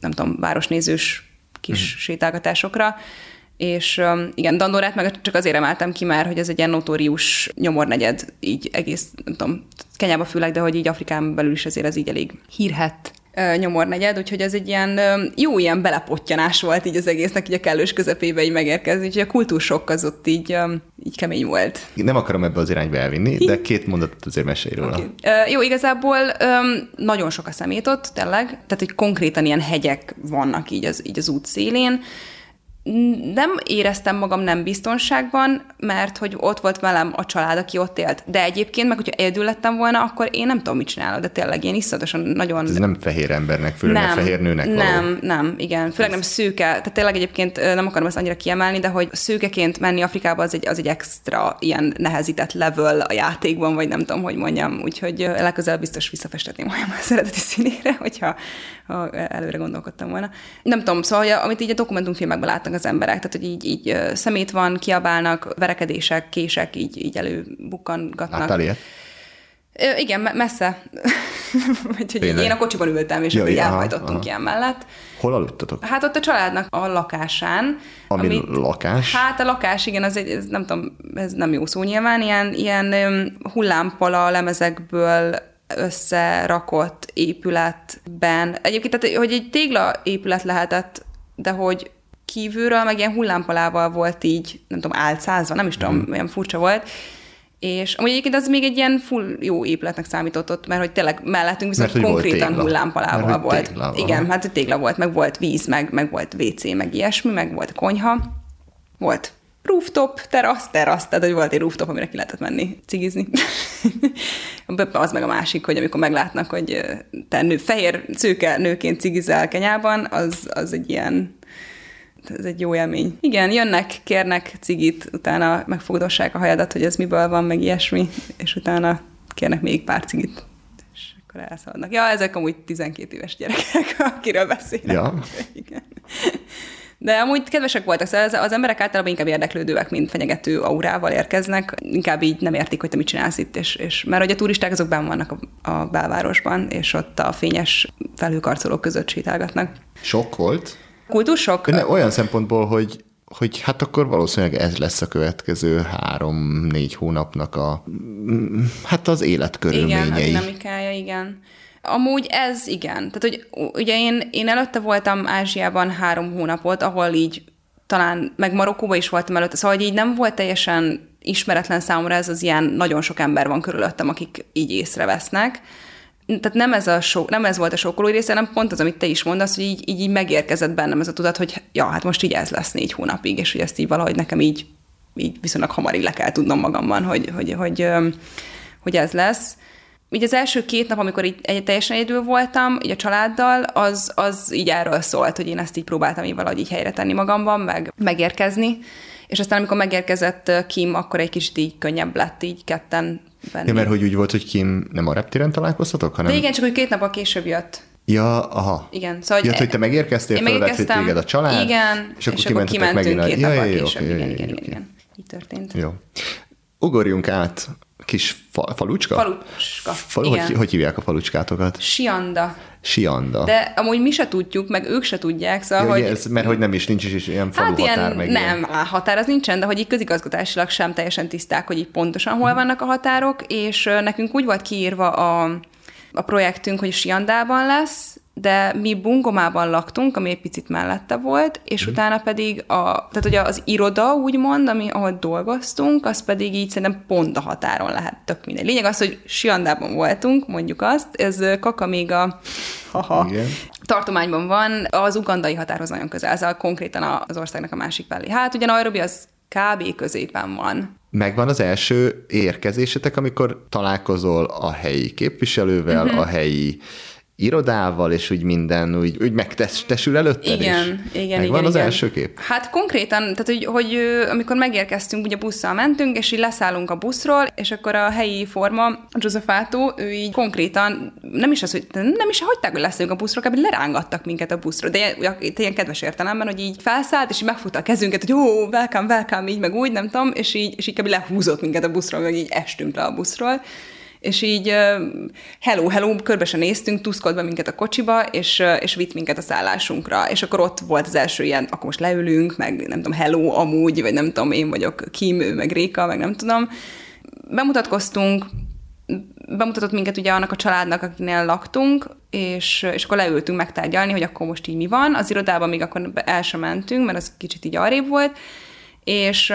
C: nem tudom, városnézős kis mm. sétálgatásokra, és um, igen, Dandorát meg csak azért emeltem ki már, hogy ez egy ilyen notórius nyomornegyed, így egész, nem tudom, Kenyába főleg, de hogy így Afrikán belül is azért ez így elég hírhet nyomornegyed, úgyhogy ez egy ilyen jó ilyen belepottyanás volt így az egésznek, így a kellős közepébe így megérkezni, úgyhogy a kultúrsokk az ott így, így kemény volt.
B: Nem akarom ebbe az irányba elvinni, de két mondatot azért mesélj róla. Okay.
C: Jó, igazából nagyon sok a szemét ott, tényleg, tehát hogy konkrétan ilyen hegyek vannak így az, így az út szélén, nem éreztem magam nem biztonságban, mert hogy ott volt velem a család, aki ott élt. De egyébként, meg hogyha egyedül lettem volna, akkor én nem tudom, mit csinálok, de tényleg én iszonyatosan nagyon...
B: Ez nem fehér embernek, főleg nem, fehér nőnek való.
C: Nem, nem, igen. Főleg nem szőke. Tehát tényleg egyébként nem akarom ezt annyira kiemelni, de hogy szőkeként menni Afrikába az egy, az egy extra ilyen nehezített level a játékban, vagy nem tudom, hogy mondjam. Úgyhogy legközelebb biztos visszafestetném olyan a szereteti színére, hogyha ha előre gondolkodtam volna. Nem tudom, szóval amit így a dokumentumfilmekben látnak az emberek, tehát hogy így, így szemét van, kiabálnak, verekedések, kések így, így előbukkangatnak.
B: Láttál ilyet?
C: Ö, igen, messze. Úgyhogy én a kocsiban ültem, és ja, így elhajtottunk ilyen mellett.
B: Hol aludtatok?
C: Hát ott a családnak a lakásán.
B: Ami amit, lakás?
C: Hát a lakás, igen, az egy, ez nem tudom, ez nem jó szó nyilván, ilyen, ilyen hullámpala lemezekből összerakott épületben. Egyébként, tehát, hogy egy tégla épület lehetett, de hogy kívülről meg ilyen hullámpalával volt így, nem tudom, álcázva, nem is tudom, mm. olyan furcsa volt. És amúgy egyébként az még egy ilyen full jó épületnek számított ott, mert hogy tényleg mellettünk viszont mert, konkrétan hullámpalával mert, volt. Tégla, Igen, hát tégla volt, meg volt víz, meg, meg volt WC, meg ilyesmi, meg volt konyha. Volt rooftop, terasz, terasz, tehát hogy volt egy rooftop, amire ki lehetett menni cigizni. az meg a másik, hogy amikor meglátnak, hogy te nő, fehér szőke nőként cigizel Kenyában, az, az egy ilyen ez egy jó élmény. Igen, jönnek, kérnek cigit, utána megfogdossák a hajadat, hogy ez miből van, meg ilyesmi, és utána kérnek még pár cigit, és akkor elszaladnak. Ja, ezek amúgy 12 éves gyerekek, akiről beszélek.
B: Ja.
C: Igen. De amúgy kedvesek voltak, szóval az, az emberek általában inkább érdeklődőek, mint fenyegető aurával érkeznek, inkább így nem értik, hogy te mit csinálsz itt, és, és mert hogy a turisták azok benn vannak a, a belvárosban, és ott a fényes felhőkarcolók között sétálgatnak.
B: Sok volt?
C: Kultúrsok?
B: Ne, olyan szempontból, hogy hogy hát akkor valószínűleg ez lesz a következő három-négy hónapnak a hát az életkörülményei. Igen, a
C: dinamikája, igen. Amúgy ez igen. Tehát, hogy ugye én, én előtte voltam Ázsiában három hónapot, ahol így talán, meg Marokkóban is voltam előtte, szóval hogy így nem volt teljesen ismeretlen számomra ez az ilyen, nagyon sok ember van körülöttem, akik így észrevesznek. Tehát nem ez, a so, nem ez volt a sokkoló része, hanem pont az, amit te is mondasz, hogy így, így, így megérkezett bennem ez a tudat, hogy ja, hát most így ez lesz négy hónapig, és hogy ezt így valahogy nekem így, így viszonylag hamar így le kell tudnom magamban, hogy, hogy, hogy, hogy, hogy ez lesz így az első két nap, amikor így egy teljesen egyedül voltam, így a családdal, az, az így erről szólt, hogy én ezt így próbáltam így valahogy így helyre tenni magamban, meg megérkezni. És aztán, amikor megérkezett Kim, akkor egy kicsit így könnyebb lett így ketten venni.
B: Ja, mert hogy úgy volt, hogy Kim nem a reptéren találkoztatok, hanem...
C: De igen, csak hogy két a később jött.
B: Ja, aha.
C: Igen. Szóval,
B: ja, hogy te megérkeztél, felvett, hogy téged a család,
C: igen, és akkor, és akkor kimentünk megint. két ja, nappal később. Okay, igen, igen, igen, igen. Így történt.
B: Jó. Ugorjunk át kis fa, falucska?
C: Falucska,
B: Falu, igen. Hogy, hogy hívják a falucskátokat?
C: Sianda.
B: Sianda.
C: De amúgy mi se tudjuk, meg ők se tudják, szóval, ja, hogy...
B: Ez, mert hogy nem is, nincs is ilyen falu hát határ,
C: ilyen,
B: meg
C: Nem, ilyen. határ az nincsen, de hogy így közigazgatásilag sem teljesen tiszták, hogy így pontosan hol vannak a határok, és nekünk úgy volt kiírva a, a projektünk, hogy Siandában lesz, de mi Bungomában laktunk, ami egy picit mellette volt, és mm. utána pedig a, tehát ugye az iroda úgymond, ami, ahol dolgoztunk, az pedig így szerintem pont a határon lehet tök mindegy. Lényeg az, hogy Siandában voltunk, mondjuk azt, ez Kaka még a haha, Igen. tartományban van, az ugandai határhoz nagyon közel, ez a konkrétan az országnak a másik felé. Hát ugye Nairobi az kb. középen van.
B: Megvan az első érkezésetek, amikor találkozol a helyi képviselővel, uh-huh. a helyi irodával, és úgy minden úgy, úgy megtestesül előtted
C: Igen,
B: is.
C: igen,
B: Megvan
C: igen.
B: az
C: igen.
B: első kép?
C: Hát konkrétan, tehát hogy, hogy amikor megérkeztünk, ugye busszal mentünk, és így leszállunk a buszról, és akkor a helyi forma, Josephato, ő így konkrétan, nem is az, hogy nem is hagyták, hogy leszünk a buszról, kb. lerángattak minket a buszról, de ilyen, ilyen kedves értelemben, hogy így felszállt, és így megfutta a kezünket, hogy jó, welcome, welcome, így meg úgy, nem tudom, és így, és így kb. lehúzott minket a buszról, meg így estünk le a buszról és így hello, hello, körbe se néztünk, tuszkolt be minket a kocsiba, és, és vitt minket a szállásunkra, és akkor ott volt az első ilyen, akkor most leülünk, meg nem tudom, hello, amúgy, vagy nem tudom, én vagyok Kim, ő meg Réka, meg nem tudom. Bemutatkoztunk, bemutatott minket ugye annak a családnak, akinél laktunk, és, és akkor leültünk megtárgyalni, hogy akkor most így mi van. Az irodában még akkor el sem mentünk, mert az kicsit így arrébb volt, és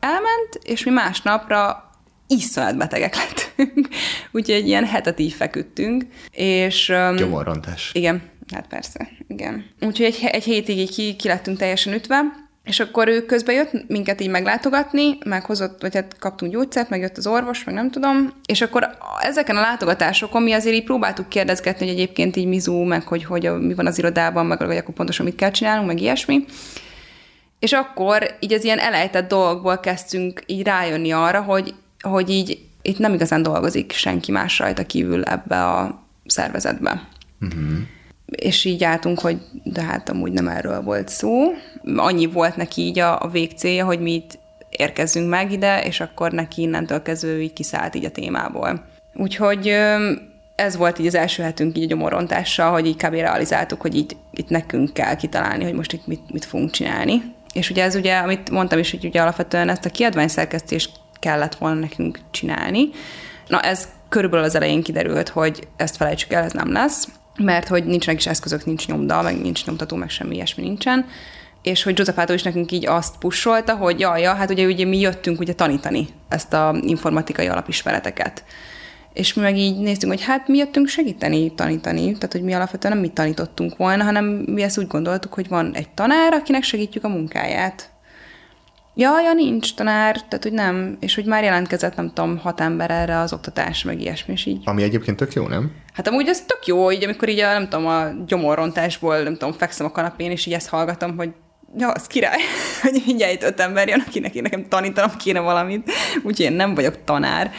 C: elment, és mi másnapra iszonyat betegek lettünk, úgyhogy egy ilyen hetet így feküdtünk, és... Um,
B: Gyomorrontás.
C: Igen, hát persze, igen. Úgyhogy egy, egy hétig így ki, ki lettünk teljesen ütve, és akkor ő közben jött minket így meglátogatni, meghozott, vagy hát kaptunk gyógyszert, meg jött az orvos, meg nem tudom, és akkor ezeken a látogatásokon mi azért így próbáltuk kérdezgetni, hogy egyébként így mizú, meg hogy, hogy mi van az irodában, meg hogy akkor pontosan mit kell csinálnunk, meg ilyesmi. És akkor így az ilyen elejtett dolgokból kezdtünk így rájönni arra, hogy, hogy így itt nem igazán dolgozik senki más rajta kívül ebbe a szervezetbe. Uh-huh. És így álltunk, hogy de hát amúgy nem erről volt szó. Annyi volt neki így a, a végcélja, hogy mi itt érkezzünk meg ide, és akkor neki innentől kezdve így kiszállt így a témából. Úgyhogy ez volt így az első hetünk így a gyomorontással, hogy így kb. realizáltuk, hogy így, itt nekünk kell kitalálni, hogy most itt mit, mit fogunk csinálni. És ugye ez ugye, amit mondtam is, hogy ugye alapvetően ezt a kiadványszerkesztést kellett volna nekünk csinálni. Na ez körülbelül az elején kiderült, hogy ezt felejtsük el, ez nem lesz, mert hogy nincsenek is eszközök, nincs nyomda, meg nincs nyomtató, meg semmi ilyesmi nincsen és hogy Józsefától is nekünk így azt pusolta, hogy jaj, ja, hát ugye, ugye mi jöttünk ugye tanítani ezt a informatikai alapismereteket. És mi meg így néztünk, hogy hát mi jöttünk segíteni, tanítani, tehát hogy mi alapvetően nem mi tanítottunk volna, hanem mi ezt úgy gondoltuk, hogy van egy tanár, akinek segítjük a munkáját. Ja, ja, nincs tanár, tehát hogy nem, és hogy már jelentkezett, nem tudom, hat ember erre az oktatás, meg ilyesmi, és így.
B: Ami egyébként tök jó, nem?
C: Hát amúgy ez tök jó, így amikor így a, nem tudom, a gyomorrontásból, nem tudom, fekszem a kanapén, és így ezt hallgatom, hogy ja, az király, hogy mindjárt öt ember jön, akinek én nekem tanítanom kéne valamit, úgyhogy én nem vagyok tanár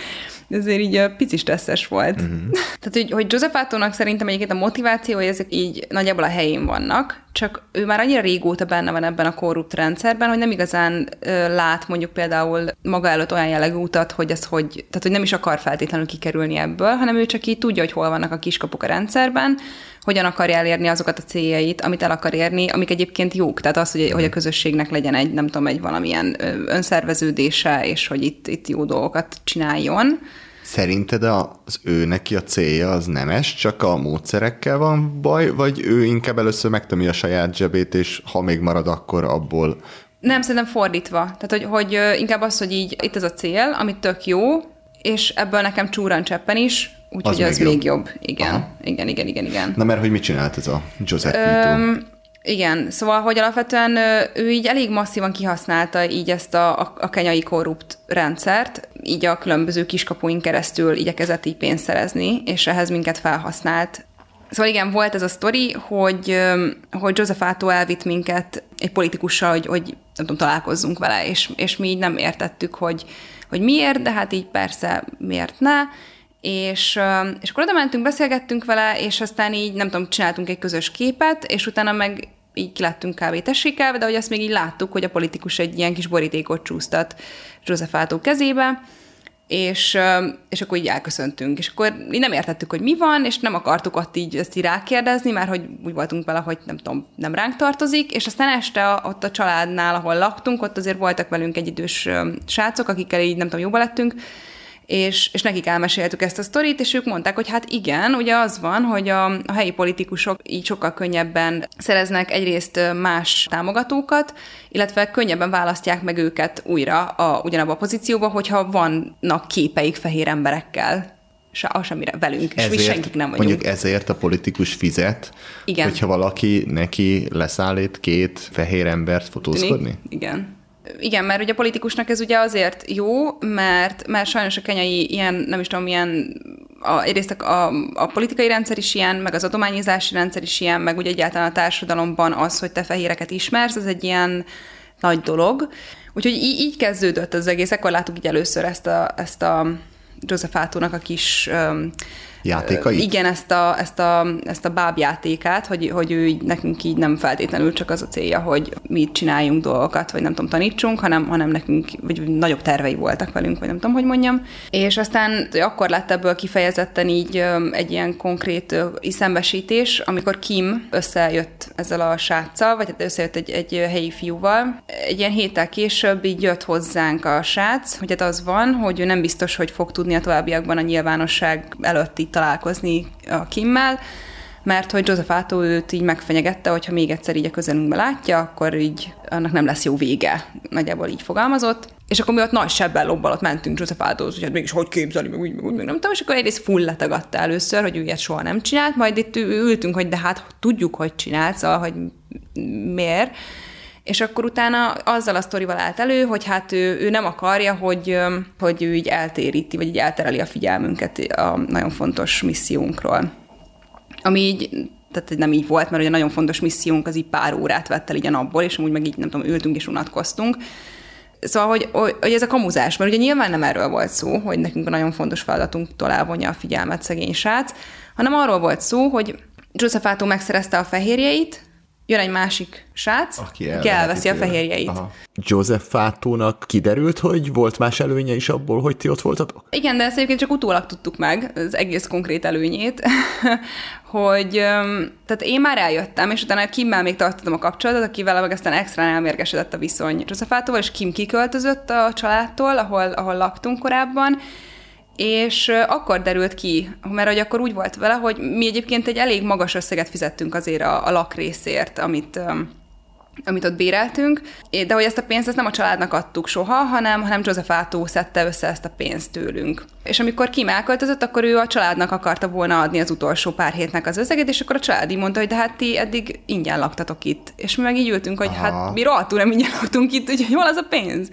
C: ezért így pici stresszes volt. Uh-huh. Tehát, hogy, hogy Joseph szerintem egyébként a motivációi ezek így nagyjából a helyén vannak, csak ő már annyira régóta benne van ebben a korrupt rendszerben, hogy nem igazán ö, lát mondjuk például maga előtt olyan jellegű utat, hogy ez hogy, tehát hogy nem is akar feltétlenül kikerülni ebből, hanem ő csak így tudja, hogy hol vannak a kiskapuk a rendszerben, hogyan akarja elérni azokat a céljait, amit el akar érni, amik egyébként jók. Tehát az, hogy, hogy a közösségnek legyen egy, nem tudom, egy valamilyen önszerveződése, és hogy itt, itt jó dolgokat csináljon.
B: Szerinted az ő neki a célja az nemes, csak a módszerekkel van baj, vagy ő inkább először megtömi a saját zsebét, és ha még marad, akkor abból...
C: Nem, szerintem fordítva. Tehát, hogy, hogy inkább az, hogy így itt ez a cél, amit tök jó, és ebből nekem csúran cseppen is, úgyhogy az, az még, még jobb. jobb. Igen, Aha. igen, igen, igen, igen.
B: Na mert hogy mit csinált ez a Joseph Öm,
C: igen, szóval, hogy alapvetően ő így elég masszívan kihasználta így ezt a, a, a kenyai korrupt rendszert, így a különböző kiskapuink keresztül igyekezett így pénzt szerezni, és ehhez minket felhasznált. Szóval igen, volt ez a sztori, hogy, hogy Joseph Átó elvitt minket egy politikussal, hogy, hogy nem tudom, találkozzunk vele, és, és mi így nem értettük, hogy, hogy miért, de hát így persze miért ne, és, és akkor oda mentünk, beszélgettünk vele, és aztán így, nem tudom, csináltunk egy közös képet, és utána meg így kilettünk kb. tessékelve, de hogy azt még így láttuk, hogy a politikus egy ilyen kis borítékot csúsztat József Átó kezébe, és, és akkor így elköszöntünk. És akkor így nem értettük, hogy mi van, és nem akartuk ott így ezt így rákérdezni, mert hogy úgy voltunk vele, hogy nem tudom, nem ránk tartozik, és aztán este ott a családnál, ahol laktunk, ott azért voltak velünk egy idős srácok, akikkel így nem tudom, jóba lettünk, és, és nekik elmeséltük ezt a sztorit, és ők mondták, hogy hát igen, ugye az van, hogy a, a helyi politikusok így sokkal könnyebben szereznek egyrészt más támogatókat, illetve könnyebben választják meg őket újra a, ugyanabba a pozícióba, hogyha vannak képeik fehér emberekkel se, az semmire velünk, ezért, és mi senkik nem vagyunk.
B: Mondjuk ezért a politikus fizet,
C: Igen.
B: hogyha valaki neki leszállít két fehér embert fotózkodni?
C: Igen. Igen, mert ugye a politikusnak ez ugye azért jó, mert, mert sajnos a kenyai ilyen, nem is tudom, milyen a, egyrészt a, a politikai rendszer is ilyen, meg az adományozási rendszer is ilyen, meg ugye egyáltalán a társadalomban az, hogy te fehéreket ismersz, az egy ilyen nagy dolog. Úgyhogy így, így kezdődött az egész, akkor láttuk így először ezt a, ezt a Joseph Átónak a kis um,
B: játékait?
C: Igen, ezt a, ezt a, ezt a bábjátékát, hogy, hogy ő így, nekünk így nem feltétlenül csak az a célja, hogy mi csináljunk dolgokat, vagy nem tudom, tanítsunk, hanem, hanem nekünk, vagy nagyobb tervei voltak velünk, vagy nem tudom, hogy mondjam. És aztán akkor lett ebből kifejezetten így egy ilyen konkrét szembesítés, amikor Kim összejött ezzel a sráccal, vagy hát összejött egy, egy helyi fiúval. Egy ilyen héttel később így jött hozzánk a srác, hogy hát az van, hogy ő nem biztos, hogy fog tudni a továbbiakban a nyilvánosság előtti találkozni a Kimmel, mert hogy Joseph Átó őt így megfenyegette, hogyha még egyszer így a közelünkbe látja, akkor így annak nem lesz jó vége. Nagyjából így fogalmazott. És akkor mi ott nagy sebben lobbalott mentünk Joseph Átóhoz, hogy hát mégis hogy képzeli, meg úgy, meg úgy, meg nem tudom, és akkor egyrészt full letagatta először, hogy ő ilyet soha nem csinált, majd itt ültünk, hogy de hát tudjuk, hogy csinált, szóval, hogy miért és akkor utána azzal a sztorival állt elő, hogy hát ő, ő nem akarja, hogy, hogy ő így eltéríti, vagy így eltereli a figyelmünket a nagyon fontos missziónkról. Ami így tehát nem így volt, mert ugye nagyon fontos missziónk az így pár órát vett el így a napból, és amúgy meg így nem tudom, ültünk és unatkoztunk. Szóval, hogy, hogy ez a kamuzás, mert ugye nyilván nem erről volt szó, hogy nekünk a nagyon fontos feladatunktól elvonja a figyelmet szegény srác, hanem arról volt szó, hogy Joseph megszerezte a fehérjeit, jön egy másik srác, aki, aki elveszi a fehérjeit. Aha.
E: Joseph Fátónak kiderült, hogy volt más előnye is abból, hogy ti ott voltatok?
C: Igen, de ezt egyébként csak utólag tudtuk meg, az egész konkrét előnyét, hogy tehát én már eljöttem, és utána Kimmel még tartottam a kapcsolatot, akivel meg aztán extra elmérgesedett a viszony Joseph és Kim kiköltözött a családtól, ahol, ahol laktunk korábban, és akkor derült ki, mert hogy akkor úgy volt vele, hogy mi egyébként egy elég magas összeget fizettünk azért a, a lakrészért, amit amit ott béreltünk, de hogy ezt a pénzt ezt nem a családnak adtuk soha, hanem, hanem Joseph Átó szedte össze ezt a pénzt tőlünk. És amikor Kim elköltözött, akkor ő a családnak akarta volna adni az utolsó pár hétnek az összeget, és akkor a család így mondta, hogy de hát ti eddig ingyen laktatok itt. És mi meg így ültünk, hogy hát Aha. hát mi rohadtul nem ingyen laktunk itt, úgyhogy hol az a pénz?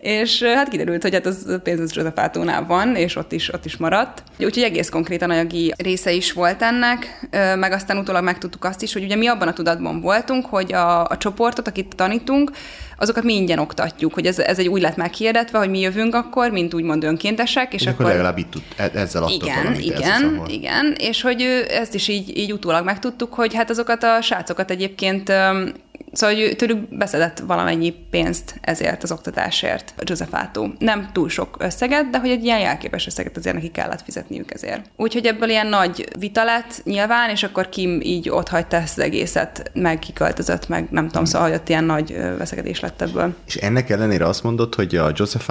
C: És hát kiderült, hogy hát az pénz az Józsefátónál van, és ott is, ott is maradt. Úgyhogy egész konkrétan anyagi része is volt ennek, meg aztán utólag megtudtuk azt is, hogy ugye mi abban a tudatban voltunk, hogy a, a csoportot, akit tanítunk, azokat mi ingyen oktatjuk, hogy ez, ez egy úgy lett meghirdetve, hogy mi jövünk akkor, mint úgymond önkéntesek, és, és akkor,
B: akkor legalább itt tud, e- ezzel adtok
C: igen, valamit, igen, igen, és hogy ezt is így, így utólag megtudtuk, hogy hát azokat a srácokat egyébként Szóval hogy tőlük beszedett valamennyi pénzt ezért az oktatásért Joseph Nem túl sok összeget, de hogy egy ilyen jelképes összeget azért neki kellett fizetniük ezért. Úgyhogy ebből ilyen nagy vita lett nyilván, és akkor Kim így ott hagyta ezt az egészet, meg kiköltözött, meg nem tudom, szóval hogy ott ilyen nagy veszekedés lett ebből.
B: És ennek ellenére azt mondod, hogy a Joseph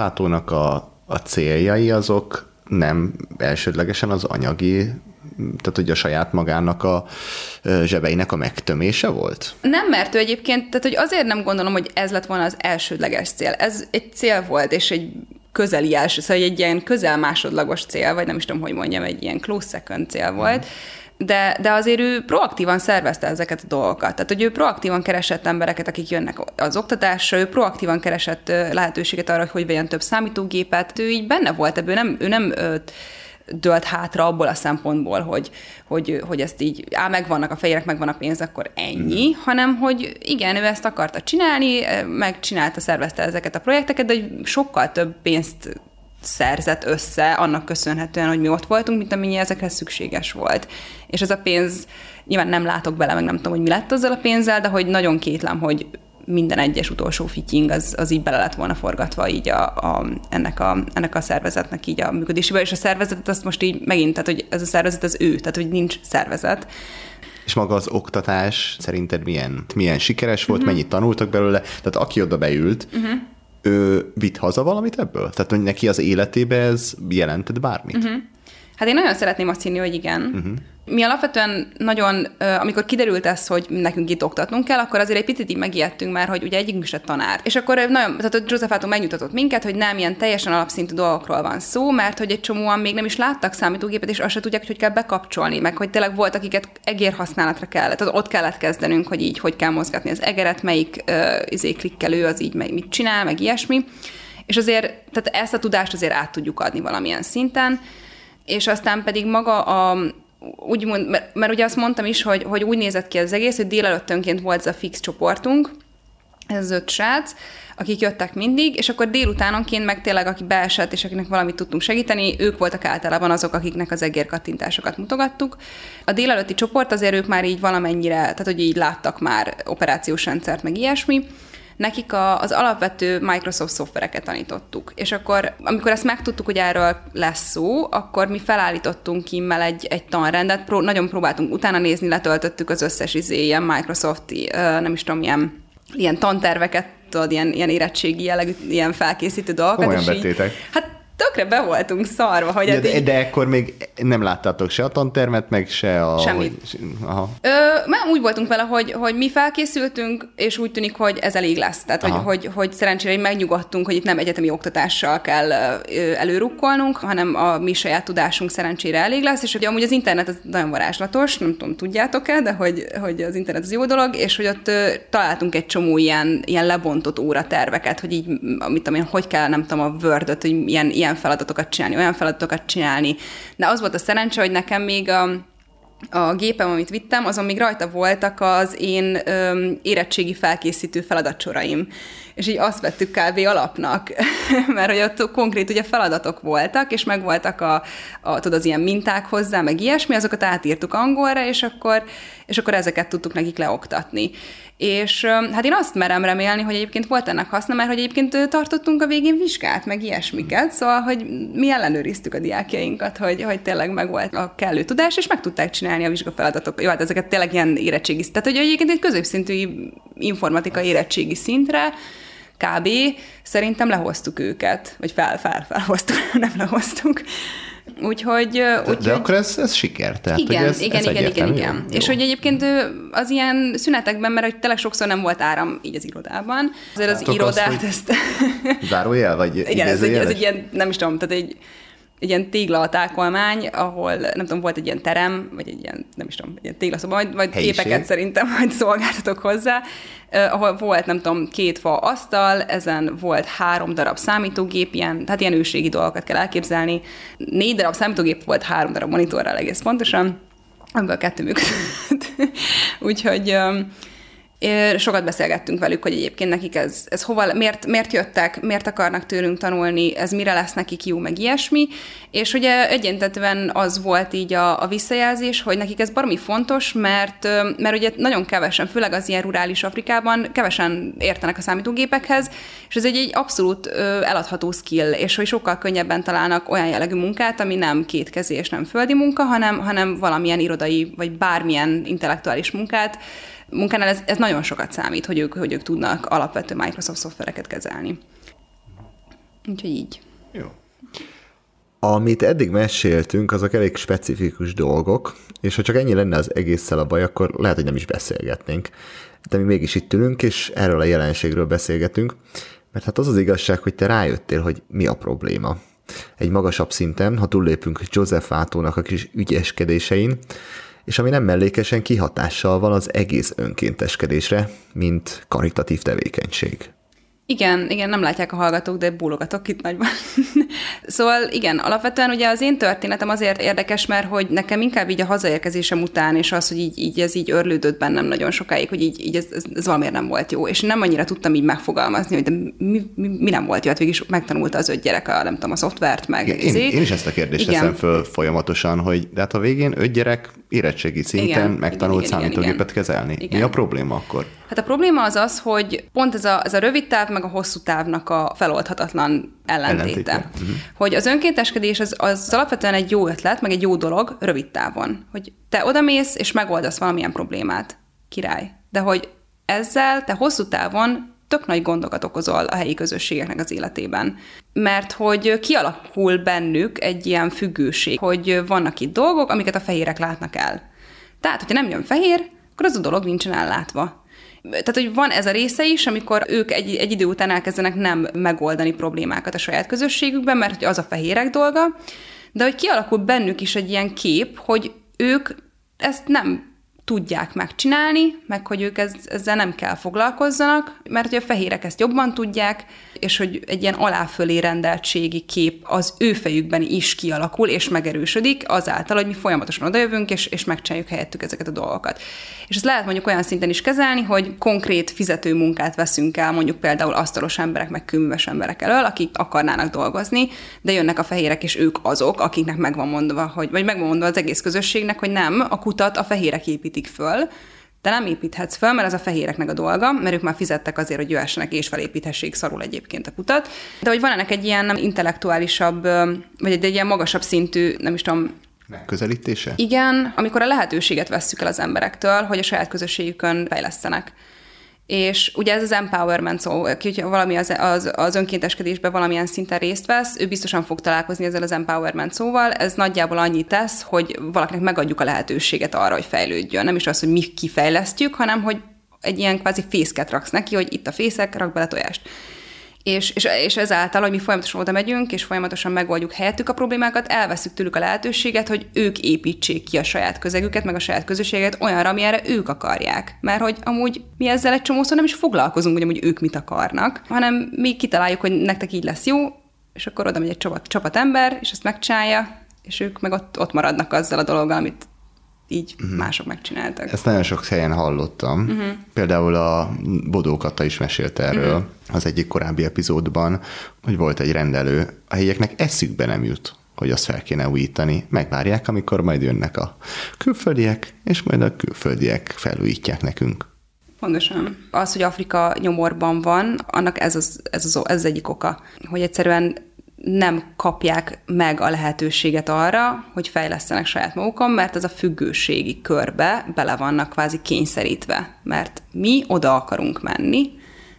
B: a, a céljai azok nem elsődlegesen az anyagi tehát hogy a saját magának a zsebeinek a megtömése volt?
C: Nem, mert ő egyébként, tehát hogy azért nem gondolom, hogy ez lett volna az elsődleges cél. Ez egy cél volt, és egy közeli első, szóval egy ilyen közel másodlagos cél, vagy nem is tudom, hogy mondjam, egy ilyen close second cél volt. De, de azért ő proaktívan szervezte ezeket a dolgokat. Tehát, hogy ő proaktívan keresett embereket, akik jönnek az oktatásra, ő proaktívan keresett lehetőséget arra, hogy vegyen több számítógépet. Ő így benne volt ebből, nem, ő nem dölt hátra abból a szempontból, hogy, hogy, hogy ezt így, á, megvannak a fejérek, megvan a pénz, akkor ennyi, mm. hanem hogy igen, ő ezt akarta csinálni, megcsinálta, szervezte ezeket a projekteket, de hogy sokkal több pénzt szerzett össze annak köszönhetően, hogy mi ott voltunk, mint amennyi ezekhez szükséges volt. És ez a pénz, nyilván nem látok bele, meg nem tudom, hogy mi lett azzal a pénzzel, de hogy nagyon kétlem, hogy minden egyes utolsó fitying az, az így bele lett volna forgatva így a, a, ennek, a, ennek a szervezetnek így a működésébe, és a szervezetet azt most így megint, tehát hogy ez a szervezet az ő, tehát hogy nincs szervezet.
B: És maga az oktatás szerinted milyen, milyen sikeres volt, uh-huh. mennyit tanultak belőle? Tehát aki oda beült, uh-huh. ő vitt haza valamit ebből? Tehát, hogy neki az életébe ez jelentett bármit? Uh-huh.
C: Hát én nagyon szeretném azt hinni, hogy igen. Uh-huh. Mi alapvetően nagyon, amikor kiderült ez, hogy nekünk itt oktatnunk kell, akkor azért egy picit így megijedtünk már, hogy ugye egyikünk se tanár. És akkor nagyon, tehát Joseph megnyugtatott minket, hogy nem ilyen teljesen alapszintű dolgokról van szó, mert hogy egy csomóan még nem is láttak számítógépet, és azt se tudják, hogy hogy kell bekapcsolni, meg hogy tényleg volt, akiket egér használatra kellett. Tehát ott kellett kezdenünk, hogy így hogy kell mozgatni az egeret, melyik uh, izé klikkelő az így meg mit csinál, meg ilyesmi. És azért, tehát ezt a tudást azért át tudjuk adni valamilyen szinten és aztán pedig maga a, úgy mond, mert, mert ugye azt mondtam is, hogy, hogy úgy nézett ki az egész, hogy délelőttönként volt ez a fix csoportunk, ez az öt srác, akik jöttek mindig, és akkor délutánonként meg tényleg, aki beesett, és akinek valamit tudtunk segíteni, ők voltak általában azok, akiknek az egér kattintásokat mutogattuk. A délelőtti csoport azért ők már így valamennyire, tehát hogy így láttak már operációs rendszert, meg ilyesmi, nekik a, az alapvető Microsoft szoftvereket tanítottuk. És akkor, amikor ezt megtudtuk, hogy erről lesz szó, akkor mi felállítottunk kimmel egy, egy tanrendet, pró, nagyon próbáltunk utána nézni, letöltöttük az összes izé, ilyen Microsoft, nem is tudom, ilyen, ilyen tanterveket, tudod, ilyen, ilyen érettségi jellegű, ilyen felkészítő dolgokat.
B: Olyan és így,
C: hát tökre be voltunk szarva, hogy
B: Ja, de, de ekkor még nem láttátok se a tantermet, meg se a...
C: Semmit.
B: Hogy, aha.
C: Ö, már úgy voltunk vele, hogy, hogy mi felkészültünk, és úgy tűnik, hogy ez elég lesz. Tehát, hogy,
B: Aha.
C: hogy, hogy szerencsére így megnyugodtunk, hogy itt nem egyetemi oktatással kell előrukkolnunk, hanem a mi saját tudásunk szerencsére elég lesz, és hogy amúgy az internet az nagyon varázslatos, nem tudom, tudjátok-e, de hogy, hogy az internet az jó dolog, és hogy ott találtunk egy csomó ilyen, ilyen lebontott óraterveket, hogy így, amit tudom én, hogy kell, nem tudom, a word hogy ilyen, ilyen feladatokat csinálni, olyan feladatokat csinálni. De az volt a szerencse, hogy nekem még a, a gépem, amit vittem, azon még rajta voltak az én öm, érettségi felkészítő feladatsoraim. És így azt vettük kb. alapnak, mert hogy ott konkrét ugye feladatok voltak, és meg voltak a, a tudod, az ilyen minták hozzá, meg ilyesmi, azokat átírtuk angolra, és akkor, és akkor ezeket tudtuk nekik leoktatni. És hát én azt merem remélni, hogy egyébként volt ennek haszna, mert hogy egyébként tartottunk a végén vizsgát, meg ilyesmiket, szóval, hogy mi ellenőriztük a diákjainkat, hogy, hogy tényleg megvolt a kellő tudás, és meg tudták csinálni a vizsgafeladatok. Jó, hát ezeket tényleg ilyen érettségi, tehát hogy egyébként egy középszintű informatika érettségi szintre, kb. szerintem lehoztuk őket, vagy fel, fel, felhoztuk, nem lehoztuk. Úgyhogy,
B: De,
C: úgyhogy
B: de akkor ez, ez siker, tehát
C: igen,
B: ez,
C: igen,
B: ez
C: igen, igen, igen.
B: jó?
C: És hogy egyébként az ilyen szünetekben, mert hogy tényleg sokszor nem volt áram így az irodában, azért az
B: Látok
C: irodát
B: azt,
C: ezt...
B: Zárójel, vagy
C: igen, ez egy, ez egy ilyen, nem is tudom, tehát egy, egy ilyen téglatákolmány, ahol nem tudom, volt egy ilyen terem, vagy egy ilyen, nem is tudom, egy ilyen téglaszoba, majd, majd
B: Helyiség.
C: képeket szerintem majd szolgáltatok hozzá, eh, ahol volt, nem tudom, két fa asztal, ezen volt három darab számítógép, ilyen, tehát ilyen őségi dolgokat kell elképzelni. Négy darab számítógép volt három darab monitorral egész pontosan, amiből kettő működött. Úgyhogy ö, sokat beszélgettünk velük, hogy egyébként nekik ez, ez hova, miért, miért jöttek, miért akarnak tőlünk tanulni, ez mire lesz nekik jó, meg ilyesmi. És ugye egyentetően az volt így a, a visszajelzés, hogy nekik ez baromi fontos, mert, mert ugye nagyon kevesen, főleg az ilyen rurális Afrikában, kevesen értenek a számítógépekhez, és ez egy, egy abszolút eladható skill, és hogy sokkal könnyebben találnak olyan jellegű munkát, ami nem kétkezi és nem földi munka, hanem, hanem valamilyen irodai, vagy bármilyen intellektuális munkát, munkánál ez, ez nagyon sokat számít, hogy ők, hogy ők tudnak alapvető Microsoft szoftvereket kezelni. Úgyhogy így.
B: Jó.
E: Amit eddig meséltünk, azok elég specifikus dolgok, és ha csak ennyi lenne az egésszel a baj, akkor lehet, hogy nem is beszélgetnénk. De mi mégis itt ülünk, és erről a jelenségről beszélgetünk, mert hát az az igazság, hogy te rájöttél, hogy mi a probléma. Egy magasabb szinten, ha túllépünk Joseph Átónak a kis ügyeskedésein, és ami nem mellékesen kihatással van az egész önkénteskedésre, mint karitatív tevékenység.
C: Igen, igen, nem látják a hallgatók, de bólogatok itt nagyban. szóval igen, alapvetően ugye az én történetem azért érdekes, mert hogy nekem inkább így a hazaérkezésem után, és az, hogy így, így ez így örlődött bennem nagyon sokáig, hogy így, így ez, ez, ez valamiért nem volt jó, és nem annyira tudtam így megfogalmazni, hogy de mi, mi, mi nem volt jó, hát végig is megtanulta az öt gyerek a, nem tudom, a szoftvert, meg
B: Igen, én, én is ezt a kérdést
C: Igen.
B: teszem föl folyamatosan, hogy de hát a végén öt gyerek érettségi szinten
C: Igen,
B: megtanult
C: igen,
B: számítógépet
C: igen.
B: kezelni.
C: Igen.
B: Mi a probléma akkor?
C: Hát a probléma az az, hogy pont ez a, ez a rövid táv, meg a hosszú távnak a feloldhatatlan ellentéte.
B: Ellentétje. Mhm.
C: Hogy az önkénteskedés az, az alapvetően egy jó ötlet, meg egy jó dolog rövid távon. Hogy te odamész, és megoldasz valamilyen problémát. Király. De hogy ezzel te hosszú távon tök nagy gondokat okozol a helyi közösségeknek az életében. Mert hogy kialakul bennük egy ilyen függőség, hogy vannak itt dolgok, amiket a fehérek látnak el. Tehát, hogyha nem jön fehér, akkor az a dolog nincsen ellátva. Tehát, hogy van ez a része is, amikor ők egy, egy idő után elkezdenek nem megoldani problémákat a saját közösségükben, mert hogy az a fehérek dolga, de hogy kialakul bennük is egy ilyen kép, hogy ők ezt nem tudják megcsinálni, meg hogy ők ez, ezzel nem kell foglalkozzanak, mert hogy a fehérek ezt jobban tudják, és hogy egy ilyen aláfölé rendeltségi kép az ő fejükben is kialakul, és megerősödik azáltal, hogy mi folyamatosan odajövünk, és, és megcsináljuk helyettük ezeket a dolgokat. És ezt lehet mondjuk olyan szinten is kezelni, hogy konkrét fizető munkát veszünk el, mondjuk például asztalos emberek, meg kőműves emberek elől, akik akarnának dolgozni, de jönnek a fehérek, és ők azok, akiknek megvan mondva, hogy, vagy megvan mondva az egész közösségnek, hogy nem, a kutat a fehérek építik föl, te nem építhetsz föl, mert ez a fehéreknek a dolga, mert ők már fizettek azért, hogy jöhessenek és felépíthessék szarul egyébként a kutat. De hogy van ennek egy ilyen intellektuálisabb, vagy egy, egy ilyen magasabb szintű, nem is tudom,
B: Megközelítése?
C: igen, amikor a lehetőséget vesszük el az emberektől, hogy a saját közösségükön fejlesztenek. És ugye ez az empowerment szó, hogyha valami az, az, az önkénteskedésben valamilyen szinten részt vesz, ő biztosan fog találkozni ezzel az empowerment szóval. Ez nagyjából annyit tesz, hogy valakinek megadjuk a lehetőséget arra, hogy fejlődjön. Nem is az, hogy mi kifejlesztjük, hanem hogy egy ilyen kvázi fészket raksz neki, hogy itt a fészek, rak bele tojást. És, és, és ezáltal, hogy mi folyamatosan oda megyünk, és folyamatosan megoldjuk helyettük a problémákat, elveszük tőlük a lehetőséget, hogy ők építsék ki a saját közegüket, meg a saját közösséget olyanra, amire ők akarják. Mert hogy amúgy mi ezzel egy csomószor nem is foglalkozunk, hogy amúgy ők mit akarnak, hanem mi kitaláljuk, hogy nektek így lesz jó, és akkor oda megy egy csapat, csapat ember, és ezt megcsinálja, és ők meg ott, ott maradnak azzal a dologgal, amit így uh-huh. mások megcsináltak.
B: Ezt nagyon sok helyen hallottam. Uh-huh. Például a Bodó Kata is mesélt erről uh-huh. az egyik korábbi epizódban, hogy volt egy rendelő. A helyieknek eszükbe nem jut, hogy azt fel kéne újítani. Megvárják, amikor majd jönnek a külföldiek, és majd a külföldiek felújítják nekünk.
C: Pontosan. Az, hogy Afrika nyomorban van, annak ez az, ez az, ez az egyik oka, hogy egyszerűen nem kapják meg a lehetőséget arra, hogy fejlesztenek saját magukon, mert ez a függőségi körbe bele vannak kvázi kényszerítve. Mert mi oda akarunk menni,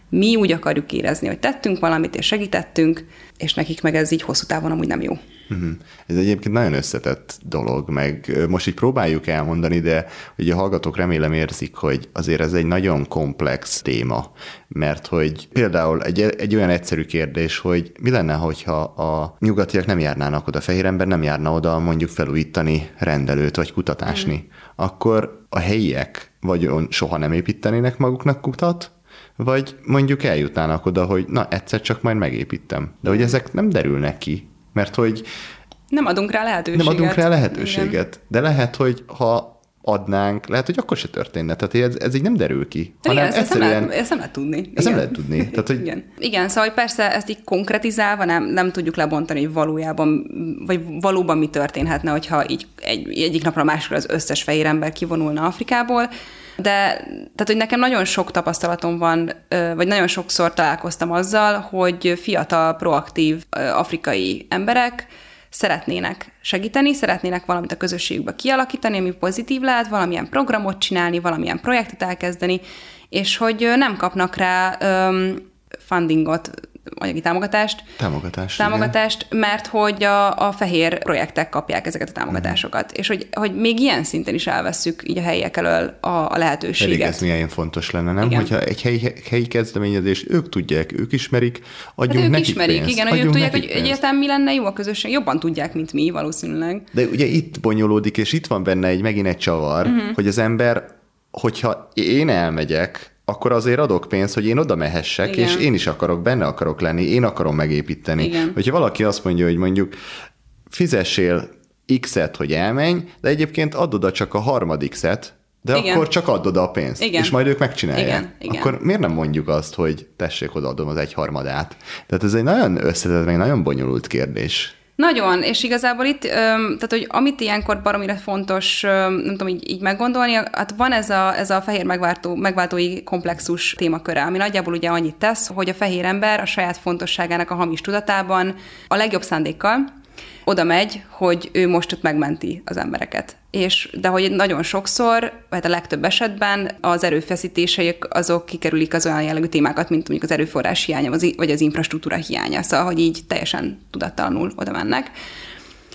C: mi úgy akarjuk érezni, hogy tettünk valamit, és segítettünk, és nekik meg ez így hosszú távon amúgy nem jó.
B: Uh-huh. Ez egyébként nagyon összetett dolog, meg most így próbáljuk elmondani, de ugye a hallgatók remélem érzik, hogy azért ez egy nagyon komplex téma, mert hogy például egy, egy olyan egyszerű kérdés, hogy mi lenne, hogyha a nyugatiak nem járnának oda, fehér ember nem járna oda mondjuk felújítani rendelőt, vagy kutatásni, uh-huh. akkor a helyiek vagy soha nem építenének maguknak kutat, vagy mondjuk eljutnának oda, hogy na, egyszer csak majd megépítem. De hogy ezek nem derülnek ki, mert hogy
C: nem adunk rá lehetőséget.
B: Nem adunk rá lehetőséget. Igen. De lehet, hogy ha adnánk, lehet, hogy akkor se történne. Tehát ez, ez így nem derül ki.
C: De hanem igen, ezt, egyszerűen... nem lehet, ezt nem lehet tudni. Ezt
B: igen. nem lehet tudni. Tehát, hogy...
C: igen. igen, szóval hogy persze ezt így konkretizálva nem, nem tudjuk lebontani, hogy valójában, vagy valóban mi történhetne, hogyha így egy, egyik napra másikra az összes fehér ember kivonulna Afrikából. De tehát, hogy nekem nagyon sok tapasztalatom van, vagy nagyon sokszor találkoztam azzal, hogy fiatal, proaktív afrikai emberek szeretnének segíteni, szeretnének valamit a közösségükbe kialakítani, ami pozitív lehet, valamilyen programot csinálni, valamilyen projektet elkezdeni, és hogy nem kapnak rá um, fundingot, anyagi támogatást.
B: Támogatást.
C: Támogatást, igen. mert hogy a, a fehér projektek kapják ezeket a támogatásokat. Mm. És hogy, hogy még ilyen szinten is elveszük így a helyiek elől a, a lehetőséget.
B: Pedig ez milyen fontos lenne, nem? Igen. Hogyha egy helyi, helyi kezdeményezés, ők tudják, ők ismerik, adjunk hát ők nekik ismerik, pénzt,
C: igen, hogy ők tudják, hogy egyáltalán mi lenne jó a közösség, jobban tudják, mint mi valószínűleg.
B: De ugye itt bonyolódik, és itt van benne egy megint egy csavar, mm-hmm. hogy az ember, hogyha én elmegyek, akkor azért adok pénzt, hogy én oda mehessek, Igen. és én is akarok, benne akarok lenni, én akarom megépíteni. Igen. Hogyha valaki azt mondja, hogy mondjuk fizessél X-et, hogy elmenj, de egyébként adod a csak a harmadik szet, de Igen. akkor csak adod a pénzt, Igen. és majd ők megcsinálják. Igen. Igen. Akkor miért nem mondjuk azt, hogy tessék, odaadom az egyharmadát? Tehát ez egy nagyon összetett, meg nagyon bonyolult kérdés.
C: Nagyon, és igazából itt, tehát hogy amit ilyenkor baromira fontos, nem tudom, így, így meggondolni, hát van ez a, ez a fehér megváltó, megváltói komplexus témaköre, ami nagyjából ugye annyit tesz, hogy a fehér ember a saját fontosságának a hamis tudatában a legjobb szándékkal, oda megy, hogy ő most ott megmenti az embereket. És, de hogy nagyon sokszor, vagy a legtöbb esetben az erőfeszítéseik azok kikerülik az olyan jellegű témákat, mint mondjuk az erőforrás hiánya, vagy az infrastruktúra hiánya. Szóval, hogy így teljesen tudattalanul oda mennek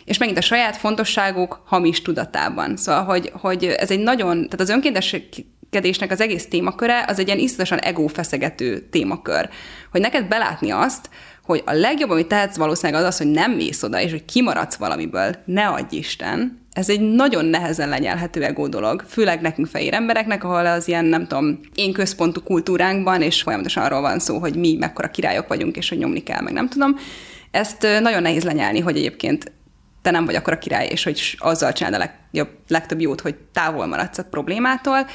C: és megint a saját fontosságuk hamis tudatában. Szóval, hogy, hogy ez egy nagyon, tehát az önkénteskedésnek az egész témaköre, az egy ilyen iszonyatosan egófeszegető témakör. Hogy neked belátni azt, hogy a legjobb, amit tehetsz valószínűleg az az, hogy nem mész oda, és hogy kimaradsz valamiből, ne adj Isten. Ez egy nagyon nehezen lenyelhető ego dolog, főleg nekünk fehér embereknek, ahol az ilyen, nem tudom, én központú kultúránkban, és folyamatosan arról van szó, hogy mi mekkora királyok vagyunk, és hogy nyomni kell, meg nem tudom. Ezt nagyon nehéz lenyelni, hogy egyébként te nem vagy akkor a király, és hogy azzal csinálod a legjobb, legtöbb jót, hogy távol maradsz a problémától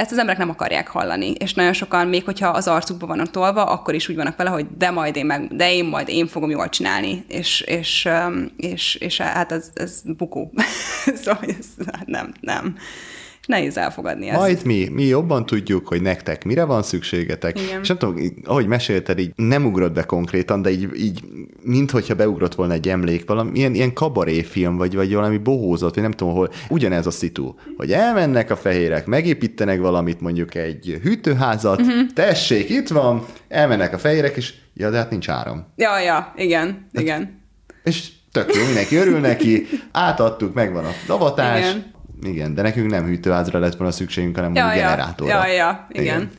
C: ezt az emberek nem akarják hallani, és nagyon sokan, még hogyha az arcukba vannak tolva, akkor is úgy vannak vele, hogy de majd én meg, de én majd én fogom jól csinálni, és, és, és, és hát ez, ez bukó. szóval ez, nem, nem. Nehéz elfogadni ezt.
B: Majd mi, mi jobban tudjuk, hogy nektek mire van szükségetek.
C: Igen.
B: És nem tudom, ahogy mesélted, így nem ugrott be konkrétan, de így, így minthogyha beugrott volna egy emlék, valami ilyen, ilyen kabaréfilm, vagy, vagy valami bohózat, vagy nem tudom hol. Ugyanez a szitu, hogy elmennek a fehérek, megépítenek valamit, mondjuk egy hűtőházat, uh-huh. tessék, itt van, elmennek a fehérek, és ja, de hát nincs áram.
C: Ja, ja, igen, igen.
B: És tök jó, mindenki örül neki, átadtuk, megvan a davatás.
C: Igen.
B: Igen, de nekünk nem hűtőházra lett volna szükségünk, hanem
C: Ja, ja,
B: generátorra.
C: ja, ja, igen. igen.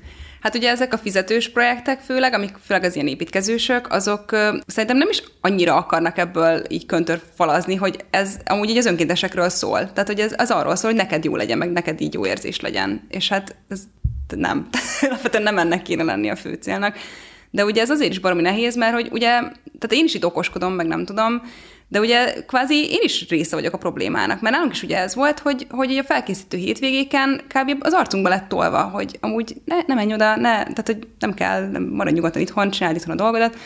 C: Hát ugye ezek a fizetős projektek főleg, amik főleg az ilyen építkezősök, azok ö, szerintem nem is annyira akarnak ebből így köntörfalazni, hogy ez amúgy így az önkéntesekről szól. Tehát, hogy ez az arról szól, hogy neked jó legyen, meg neked így jó érzés legyen. És hát ez nem. Alapvetően nem ennek kéne lenni a fő célnak. De ugye ez azért is baromi nehéz, mert hogy ugye, tehát én is itt okoskodom, meg nem tudom, de ugye kvázi én is része vagyok a problémának, mert nálunk is ugye ez volt, hogy, hogy így a felkészítő hétvégéken kb. az arcunkba lett tolva, hogy amúgy ne, ne menj oda, ne, tehát hogy nem kell, nem maradj nyugodtan itthon, csináld itthon a dolgodat,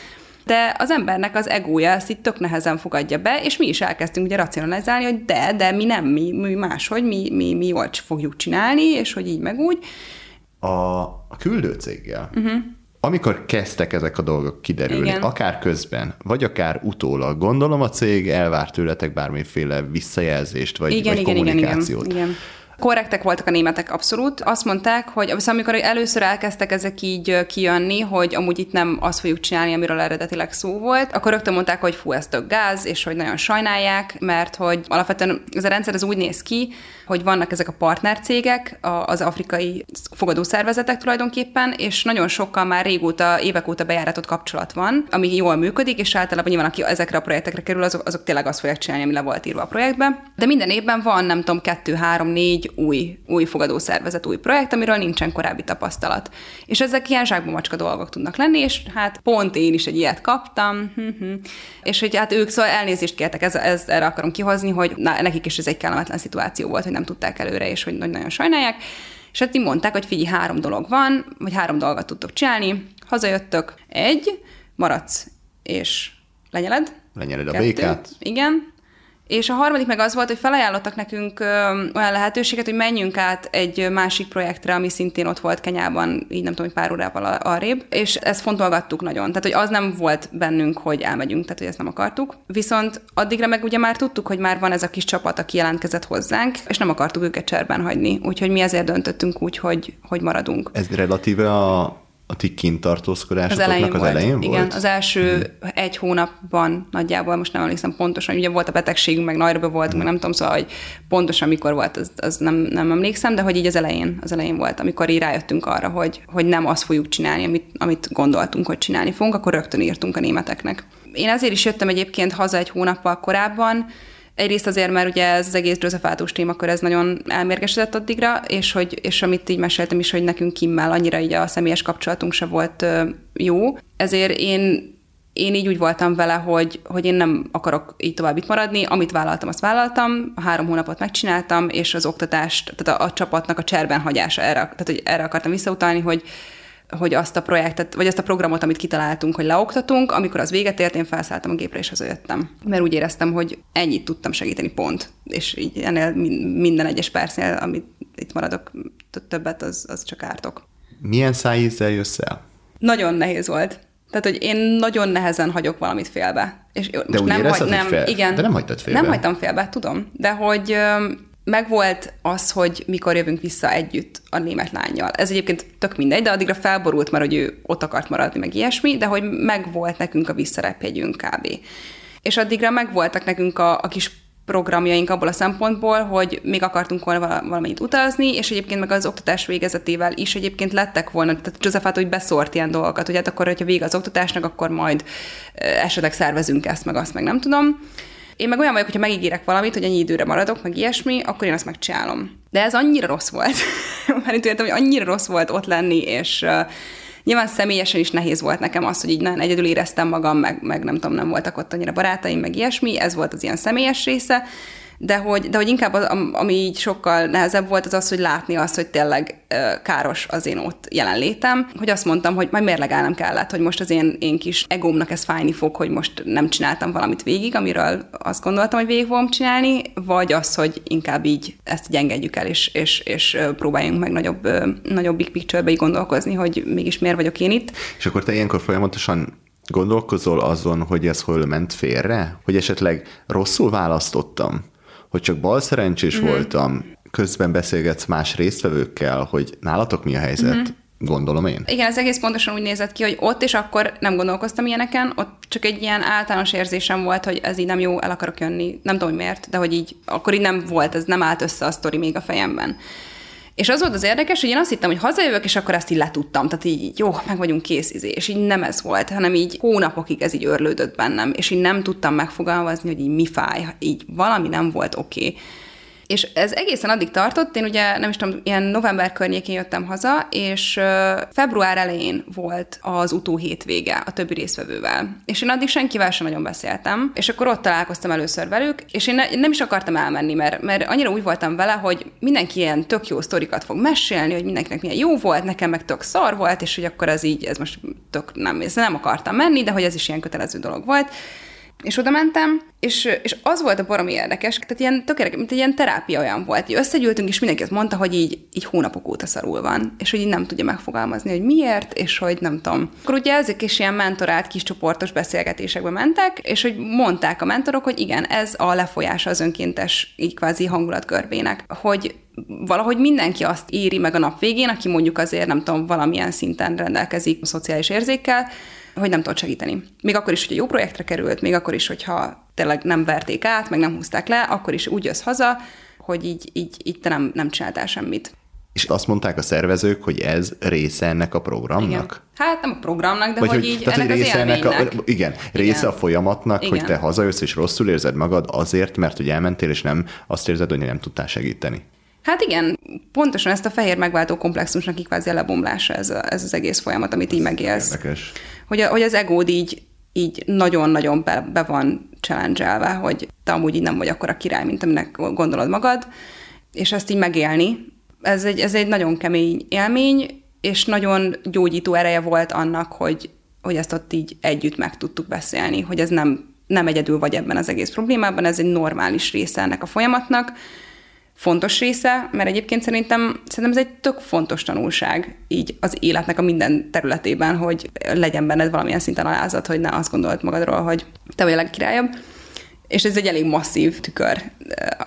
C: de az embernek az egója ezt itt tök nehezen fogadja be, és mi is elkezdtünk ugye racionalizálni, hogy de, de mi nem, mi, mi máshogy, mi, mi, mi jól fogjuk csinálni, és hogy így meg úgy.
B: A, a küldőcéggel, uh-huh. Amikor kezdtek ezek a dolgok kiderülni,
C: Igen.
B: akár közben, vagy akár utólag, gondolom a cég elvárt tőletek bármiféle visszajelzést, vagy,
C: igen,
B: vagy
C: igen, igen, igen,
B: kommunikációt.
C: igen. Korrektek voltak a németek abszolút. Azt mondták, hogy viszont amikor először elkezdtek ezek így kijönni, hogy amúgy itt nem azt fogjuk csinálni, amiről eredetileg szó volt, akkor rögtön mondták, hogy fú, ez tök gáz, és hogy nagyon sajnálják, mert hogy alapvetően ez a rendszer ez úgy néz ki, hogy vannak ezek a partnercégek, az afrikai fogadószervezetek tulajdonképpen, és nagyon sokkal már régóta, évek óta bejáratott kapcsolat van, ami jól működik, és általában nyilván, aki ezekre a projektekre kerül, azok, azok tényleg azt fogják csinálni, ami le volt írva a projektbe. De minden évben van, nem tudom, kettő, három, négy új, új fogadószervezet, új projekt, amiről nincsen korábbi tapasztalat. És ezek ilyen zsákba macska dolgok tudnak lenni, és hát pont én is egy ilyet kaptam, hm-hm. és hogy hát ők szóval elnézést kértek, ez, ez, erre akarom kihozni, hogy na, nekik is ez egy kellemetlen szituáció volt, hogy nem tudták előre, és hogy nagyon sajnálják. És hát így mondták, hogy figyelj, három dolog van, vagy három dolgot tudtok csinálni. Hazajöttök, egy, maradsz, és lenyeled.
B: Lenyeled a
C: Kettő.
B: békát.
C: Igen. És a harmadik meg az volt, hogy felajánlottak nekünk olyan lehetőséget, hogy menjünk át egy másik projektre, ami szintén ott volt Kenyában, így nem tudom, hogy pár órával arrébb, és ezt fontolgattuk nagyon. Tehát, hogy az nem volt bennünk, hogy elmegyünk, tehát, hogy ezt nem akartuk. Viszont addigra meg ugye már tudtuk, hogy már van ez a kis csapat, aki jelentkezett hozzánk, és nem akartuk őket cserben hagyni. Úgyhogy mi ezért döntöttünk úgy, hogy, hogy maradunk.
B: Ez relatíve a, a ti kintartózkodásotoknak az elején volt?
C: Igen, az első uh-huh. egy hónapban nagyjából, most nem emlékszem pontosan, ugye volt a betegségünk, meg Nairobi voltunk, meg nem tudom, szóval, hogy pontosan mikor volt, az, az nem, nem emlékszem, de hogy így az elején, az elején volt, amikor így rájöttünk arra, hogy, hogy nem azt fogjuk csinálni, amit, amit gondoltunk, hogy csinálni fogunk, akkor rögtön írtunk a németeknek. Én ezért is jöttem egyébként haza egy hónappal korábban, Egyrészt azért, mert ugye ez az egész Józsefátus témakör, ez nagyon elmérgesedett addigra, és, hogy, és amit így meséltem is, hogy nekünk Kimmel annyira így a személyes kapcsolatunk se volt jó, ezért én én így úgy voltam vele, hogy, hogy én nem akarok így tovább itt maradni, amit vállaltam, azt vállaltam, a három hónapot megcsináltam, és az oktatást, tehát a, a csapatnak a cserben hagyása, erre, tehát hogy erre akartam visszautalni, hogy, hogy azt a projektet, vagy azt a programot, amit kitaláltunk, hogy leoktatunk, amikor az véget ért, én felszálltam a gépre, és hazajöttem. Mert úgy éreztem, hogy ennyit tudtam segíteni, pont. És így ennél min- minden egyes percnél, amit itt maradok többet, az, az csak ártok.
B: Milyen szájízzel jössz el?
C: Nagyon nehéz volt. Tehát, hogy én nagyon nehezen hagyok valamit félbe. És jó, most
B: úgy
C: nem,
B: érezted,
C: hagy, nem,
B: fél-
C: igen.
B: de nem hagytad félbe?
C: Nem hagytam félbe, tudom. De hogy megvolt az, hogy mikor jövünk vissza együtt a német lányjal. Ez egyébként tök mindegy, de addigra felborult már, hogy ő ott akart maradni, meg ilyesmi, de hogy megvolt nekünk a visszarepjegyünk kb. És addigra megvoltak nekünk a, a kis programjaink abból a szempontból, hogy még akartunk volna vala- valamennyit utazni, és egyébként meg az oktatás végezetével is egyébként lettek volna, tehát Józsefát hogy beszórt ilyen dolgokat, hogy hát akkor, hogyha vége az oktatásnak, akkor majd esetleg szervezünk ezt, meg azt, meg nem tudom. Én meg olyan vagyok, hogyha megígérek valamit, hogy ennyi időre maradok, meg ilyesmi, akkor én azt megcsinálom. De ez annyira rossz volt. Mert értem, hogy annyira rossz volt ott lenni, és nyilván személyesen is nehéz volt nekem az, hogy így nagyon egyedül éreztem magam, meg, meg nem tudom, nem voltak ott annyira barátaim, meg ilyesmi, ez volt az ilyen személyes része. De hogy, de hogy inkább az, ami így sokkal nehezebb volt, az az, hogy látni azt, hogy tényleg káros az én ott jelenlétem, hogy azt mondtam, hogy majd mérlegelnem kellett, hogy most az én, én kis egómnak ez fájni fog, hogy most nem csináltam valamit végig, amiről azt gondoltam, hogy végig fogom csinálni, vagy az, hogy inkább így ezt így engedjük el, és, és, és próbáljunk meg nagyobb, nagyobb big picture-be gondolkozni, hogy mégis miért vagyok én itt.
B: És akkor te ilyenkor folyamatosan gondolkozol azon, hogy ez hol ment félre? Hogy esetleg rosszul választottam? Hogy csak bal szerencsés mm-hmm. voltam? Közben beszélgetsz más résztvevőkkel, hogy nálatok mi a helyzet? Mm-hmm. Gondolom én.
C: Igen, ez egész pontosan úgy nézett ki, hogy ott és akkor nem gondolkoztam ilyeneken, ott csak egy ilyen általános érzésem volt, hogy ez így nem jó, el akarok jönni. Nem tudom, hogy miért, de hogy így, akkor így nem volt, ez nem állt össze a sztori még a fejemben. És az volt az érdekes, hogy én azt hittem, hogy hazajövök, és akkor ezt így letudtam. Tehát így, jó, meg vagyunk kész, izé. és így nem ez volt, hanem így hónapokig ez így örlődött bennem, és így nem tudtam megfogalmazni, hogy így mi fáj, így valami nem volt oké. Okay és ez egészen addig tartott, én ugye nem is tudom, ilyen november környékén jöttem haza, és február elején volt az utó hétvége a többi részvevővel. És én addig senkivel sem nagyon beszéltem, és akkor ott találkoztam először velük, és én ne, nem is akartam elmenni, mert, mert annyira úgy voltam vele, hogy mindenki ilyen tök jó sztorikat fog mesélni, hogy mindenkinek milyen jó volt, nekem meg tök szar volt, és hogy akkor ez így, ez most tök nem, ez nem akartam menni, de hogy ez is ilyen kötelező dolog volt. És oda mentem, és, és az volt a baromi érdekes, tehát ilyen tökéletes, mint egy ilyen terápia olyan volt. Így összegyűltünk, és mindenki azt mondta, hogy így, így hónapok óta szarul van, és hogy így nem tudja megfogalmazni, hogy miért, és hogy nem tudom. Akkor ugye ezek is ilyen mentorált kis csoportos beszélgetésekbe mentek, és hogy mondták a mentorok, hogy igen, ez a lefolyása az önkéntes így kvázi hangulatgörbének, hogy valahogy mindenki azt éri meg a nap végén, aki mondjuk azért nem tudom, valamilyen szinten rendelkezik a szociális érzékkel, hogy nem tudott segíteni. Még akkor is, hogyha jó projektre került, még akkor is, hogyha tényleg nem verték át, meg nem húzták le, akkor is úgy jössz haza, hogy így, így, így te nem, nem csináltál semmit.
B: És azt mondták a szervezők, hogy ez része ennek a programnak? Igen.
C: Hát nem a programnak, de Vagy hogy, hogy így
B: tehát,
C: ennek
B: hogy része
C: az
B: ennek a, igen, része igen. a folyamatnak, igen. hogy te hazajössz és rosszul érzed magad azért, mert hogy elmentél, és nem azt érzed, hogy nem tudtál segíteni.
C: Hát igen, pontosan ezt a fehér megváltó komplexusnak kvázi a lebomlása ez, a, ez az egész folyamat, amit így megélsz.
B: Érdekes.
C: Hogy, a, hogy az egód így, így nagyon-nagyon be, be van challenge hogy te amúgy így nem vagy akkor a király, mint aminek gondolod magad, és ezt így megélni, ez egy, ez egy nagyon kemény élmény, és nagyon gyógyító ereje volt annak, hogy, hogy ezt ott így együtt meg tudtuk beszélni, hogy ez nem, nem egyedül vagy ebben az egész problémában, ez egy normális része ennek a folyamatnak, fontos része, mert egyébként szerintem, szerintem ez egy tök fontos tanulság így az életnek a minden területében, hogy legyen benned valamilyen szinten alázat, hogy ne azt gondolod magadról, hogy te vagy a legkirályabb. És ez egy elég masszív tükör,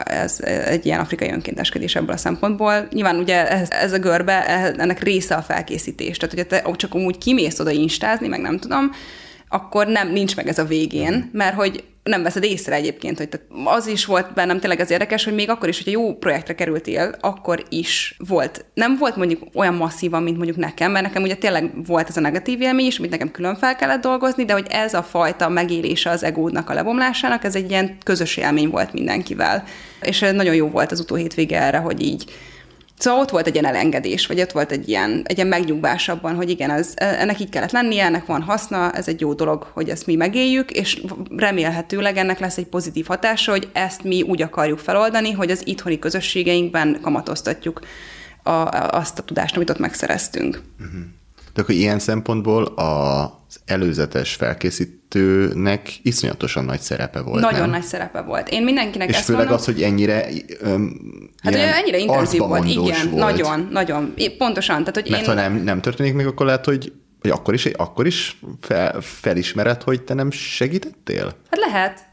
C: ez egy ilyen afrikai önkénteskedés ebből a szempontból. Nyilván ugye ez, ez a görbe, ennek része a felkészítés. Tehát, hogyha te csak amúgy kimész oda instázni, meg nem tudom, akkor nem nincs meg ez a végén, mert hogy nem veszed észre egyébként, hogy az is volt bennem tényleg az érdekes, hogy még akkor is, hogyha jó projektre kerültél, akkor is volt. Nem volt mondjuk olyan masszívan, mint mondjuk nekem, mert nekem ugye tényleg volt ez a negatív élmény is, amit nekem külön fel kellett dolgozni, de hogy ez a fajta megélése az egódnak a lebomlásának, ez egy ilyen közös élmény volt mindenkivel. És nagyon jó volt az utó hétvége erre, hogy így Szóval ott volt egy ilyen elengedés, vagy ott volt egy ilyen, egy ilyen megnyugvás abban, hogy igen, ez, ennek így kellett lennie, ennek van haszna, ez egy jó dolog, hogy ezt mi megéljük, és remélhetőleg ennek lesz egy pozitív hatása, hogy ezt mi úgy akarjuk feloldani, hogy az itthoni közösségeinkben kamatoztatjuk a, azt a tudást, amit ott megszereztünk. Uh-huh.
B: De akkor ilyen szempontból az előzetes felkészítőnek iszonyatosan nagy szerepe volt.
C: Nagyon
B: nem?
C: nagy szerepe volt. Én mindenkinek
B: És
C: ezt
B: főleg
C: mondom,
B: az, hogy ennyire
C: öm, Hát ugye ennyire intenzív volt, igen, volt. nagyon, nagyon. Pontosan. Tehát, hogy
B: Mert
C: én...
B: ha nem, nem történik még, akkor lehet, hogy hogy akkor is, akkor is fel, felismered, hogy te nem segítettél?
C: Hát lehet.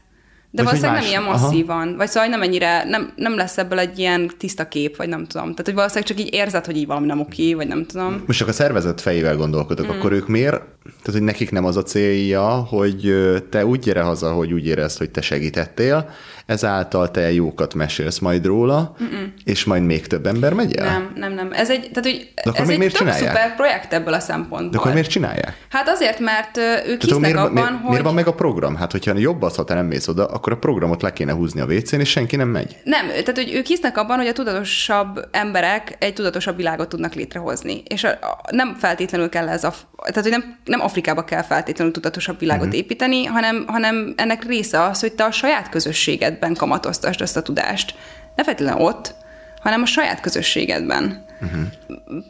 C: De vagy valószínűleg nem ilyen masszívan. Aha. Vagy szóval nem ennyire, nem, nem lesz ebből egy ilyen tiszta kép, vagy nem tudom. Tehát, hogy valószínűleg csak így érzed, hogy így valami nem oké, vagy nem tudom.
B: Most csak a szervezet fejével gondolkodok, mm. akkor ők miért? Tehát, hogy nekik nem az a célja, hogy te úgy gyere haza, hogy úgy érezd, hogy te segítettél, ezáltal te jókat mesélsz majd róla, Mm-mm. és majd még több ember megy el?
C: Nem, nem, nem. Ez egy, tehát, hogy ez egy tök szuper projekt ebből a szempontból.
B: De akkor miért csinálják?
C: Hát azért, mert ők hisznek miért, abban,
B: miért,
C: hogy...
B: Miért van meg a program? Hát, hogyha jobb az, ha te nem mész oda, akkor a programot le kéne húzni a WC-n, és senki nem megy.
C: Nem, tehát hogy ők hisznek abban, hogy a tudatosabb emberek egy tudatosabb világot tudnak létrehozni. És a, a, nem feltétlenül kell ez a... Tehát, hogy nem, nem Afrikába kell feltétlenül tudatosabb világot uh-huh. építeni, hanem, hanem ennek része az, hogy te a saját közösséged közösségedben kamatoztasd ezt a tudást. Ne feltétlenül ott, hanem a saját közösségedben. Uh-huh.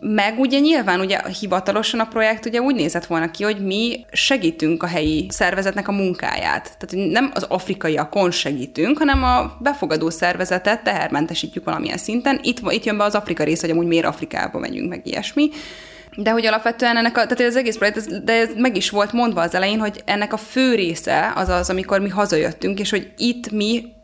C: Meg ugye nyilván ugye hivatalosan a projekt ugye úgy nézett volna ki, hogy mi segítünk a helyi szervezetnek a munkáját. Tehát nem az afrikaiakon segítünk, hanem a befogadó szervezetet tehermentesítjük valamilyen szinten. Itt, itt jön be az Afrika rész, hogy amúgy miért Afrikába megyünk, meg ilyesmi. De hogy alapvetően ennek a, tehát az egész projekt, ez, de ez meg is volt mondva az elején, hogy ennek a fő része az az, amikor mi hazajöttünk, és hogy itt mi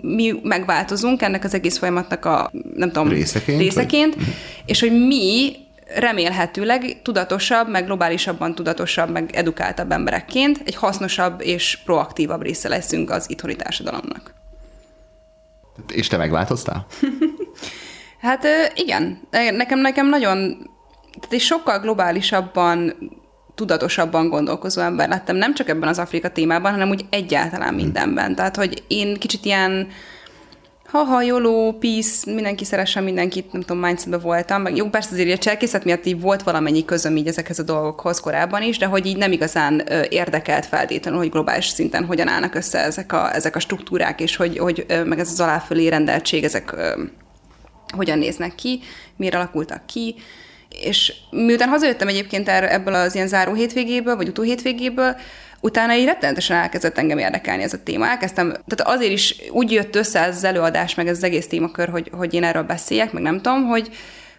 C: mi megváltozunk ennek az egész folyamatnak a, nem tudom,
B: részeként,
C: részeként vagy? és hogy mi remélhetőleg tudatosabb, meg globálisabban tudatosabb, meg edukáltabb emberekként egy hasznosabb és proaktívabb része leszünk az itthoni társadalomnak.
B: És te megváltoztál?
C: hát igen, nekem, nekem nagyon, tehát egy sokkal globálisabban tudatosabban gondolkozó ember lettem, nem csak ebben az Afrika témában, hanem úgy egyáltalán hm. mindenben. Tehát, hogy én kicsit ilyen ha-ha, jóló, peace, mindenki szeressen mindenkit, nem tudom, mindsetben voltam, meg jó, persze azért a cselkészet miatt így volt valamennyi közöm így ezekhez a dolgokhoz korábban is, de hogy így nem igazán érdekelt feltétlenül, hogy globális szinten hogyan állnak össze ezek a, ezek a struktúrák, és hogy, hogy meg ez az aláfölé rendeltség, ezek hogyan néznek ki, miért alakultak ki, és miután hazajöttem egyébként ebből az ilyen záró hétvégéből, vagy utó hétvégéből, utána így rettenetesen elkezdett engem érdekelni ez a téma. Elkezdtem, tehát azért is úgy jött össze ez az előadás, meg ez az egész témakör, hogy, hogy én erről beszéljek, meg nem tudom, hogy,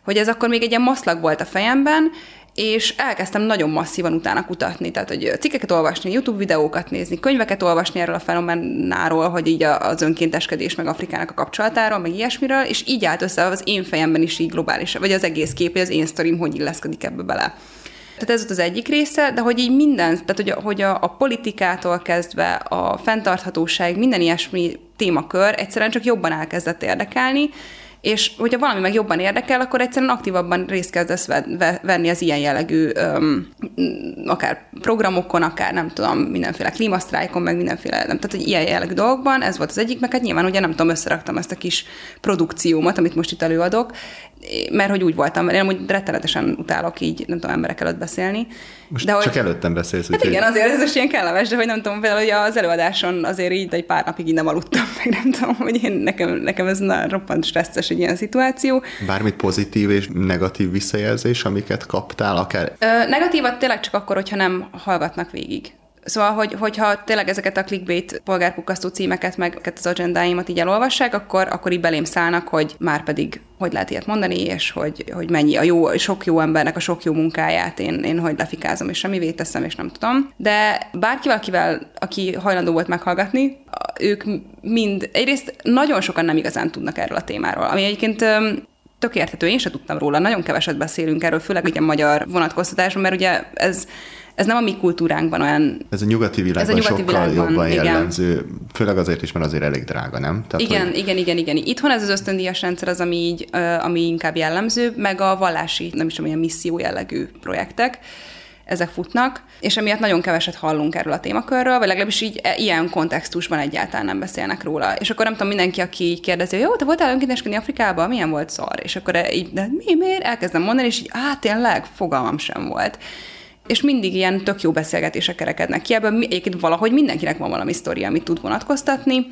C: hogy ez akkor még egy ilyen maszlag volt a fejemben, és elkezdtem nagyon masszívan utána kutatni, tehát hogy cikkeket olvasni, YouTube videókat nézni, könyveket olvasni erről a fenomenáról, hogy így az önkénteskedés meg Afrikának a kapcsolatáról, meg ilyesmiről, és így állt össze az én fejemben is így globális, vagy az egész kép, az én sztorim hogy illeszkedik ebbe bele. Tehát ez volt az egyik része, de hogy így minden, tehát hogy, a, hogy a, a politikától kezdve a fenntarthatóság, minden ilyesmi témakör egyszerűen csak jobban elkezdett érdekelni, és hogyha valami meg jobban érdekel, akkor egyszerűen aktívabban részt kezdesz venni az ilyen jellegű öm, akár programokon, akár nem tudom, mindenféle klímasztrájkon, meg mindenféle, nem, tehát hogy ilyen jellegű dolgokban, ez volt az egyik, meg hát nyilván ugye nem tudom, összeraktam ezt a kis produkciómat, amit most itt előadok, mert hogy úgy voltam, én amúgy rettenetesen utálok így, nem tudom, emberek előtt beszélni.
B: Most de csak hogy, előttem beszélsz.
C: Hát igen, azért ez is ilyen kellemes, de hogy nem tudom, például hogy az előadáson azért így egy pár napig így nem aludtam, meg nem tudom, hogy én, nekem, nekem ez na, roppant stresszes egy ilyen szituáció.
B: Bármit pozitív és negatív visszajelzés, amiket kaptál, akár?
C: Ö, negatívat tényleg csak akkor, hogyha nem hallgatnak végig. Szóval, hogy, hogyha tényleg ezeket a clickbait polgárpukasztó címeket, meg az agendáimat így elolvassák, akkor, akkor így belém szállnak, hogy már pedig hogy lehet ilyet mondani, és hogy, hogy mennyi a jó, sok jó embernek a sok jó munkáját én, én hogy lefikázom, és semmivé teszem, és nem tudom. De bárkivel, akivel, aki hajlandó volt meghallgatni, ők mind, egyrészt nagyon sokan nem igazán tudnak erről a témáról, ami egyébként tök érthető, én sem tudtam róla, nagyon keveset beszélünk erről, főleg ugye magyar vonatkoztatásban, mert ugye ez ez nem a mi kultúránkban olyan...
B: Ez a nyugati világban ez a nyugati sokkal világban, jobban igen. jellemző, főleg azért is, mert azért elég drága, nem?
C: Tehát, igen, hogy... igen, igen, igen. Itthon ez az ösztöndíjas rendszer az, ami, így, ami inkább jellemző, meg a vallási, nem is tudom, ilyen misszió jellegű projektek ezek futnak, és emiatt nagyon keveset hallunk erről a témakörről, vagy legalábbis így e, ilyen kontextusban egyáltalán nem beszélnek róla. És akkor nem tudom, mindenki, aki így kérdezi, hogy jó, te voltál önkénteskedni Afrikába, milyen volt szar? És akkor így, de mi, miért? Elkezdem mondani, és így, á, tényleg, fogalmam sem volt és mindig ilyen tök jó beszélgetések kerekednek ki. Ebből egyébként valahogy mindenkinek van valami sztoria, amit tud vonatkoztatni.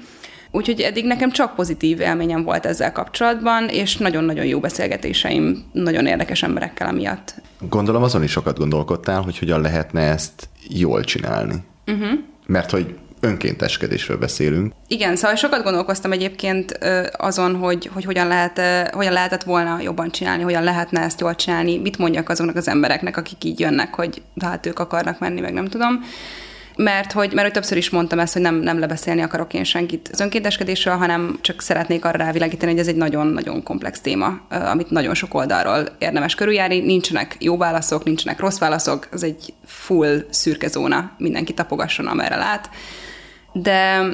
C: Úgyhogy eddig nekem csak pozitív élményem volt ezzel kapcsolatban, és nagyon-nagyon jó beszélgetéseim nagyon érdekes emberekkel amiatt.
B: Gondolom azon is sokat gondolkodtál, hogy hogyan lehetne ezt jól csinálni. Uh-huh. Mert hogy önkénteskedésről beszélünk.
C: Igen, szóval sokat gondolkoztam egyébként azon, hogy, hogy hogyan, lehet, hogyan lehetett volna jobban csinálni, hogyan lehetne ezt jól csinálni, mit mondjak azoknak az embereknek, akik így jönnek, hogy hát ők akarnak menni, meg nem tudom mert hogy, mert hogy többször is mondtam ezt, hogy nem, nem lebeszélni akarok én senkit az önkénteskedésről, hanem csak szeretnék arra rávilágítani, hogy ez egy nagyon-nagyon komplex téma, amit nagyon sok oldalról érdemes körüljárni. Nincsenek jó válaszok, nincsenek rossz válaszok, ez egy full szürke zóna, mindenki tapogasson, amerre lát de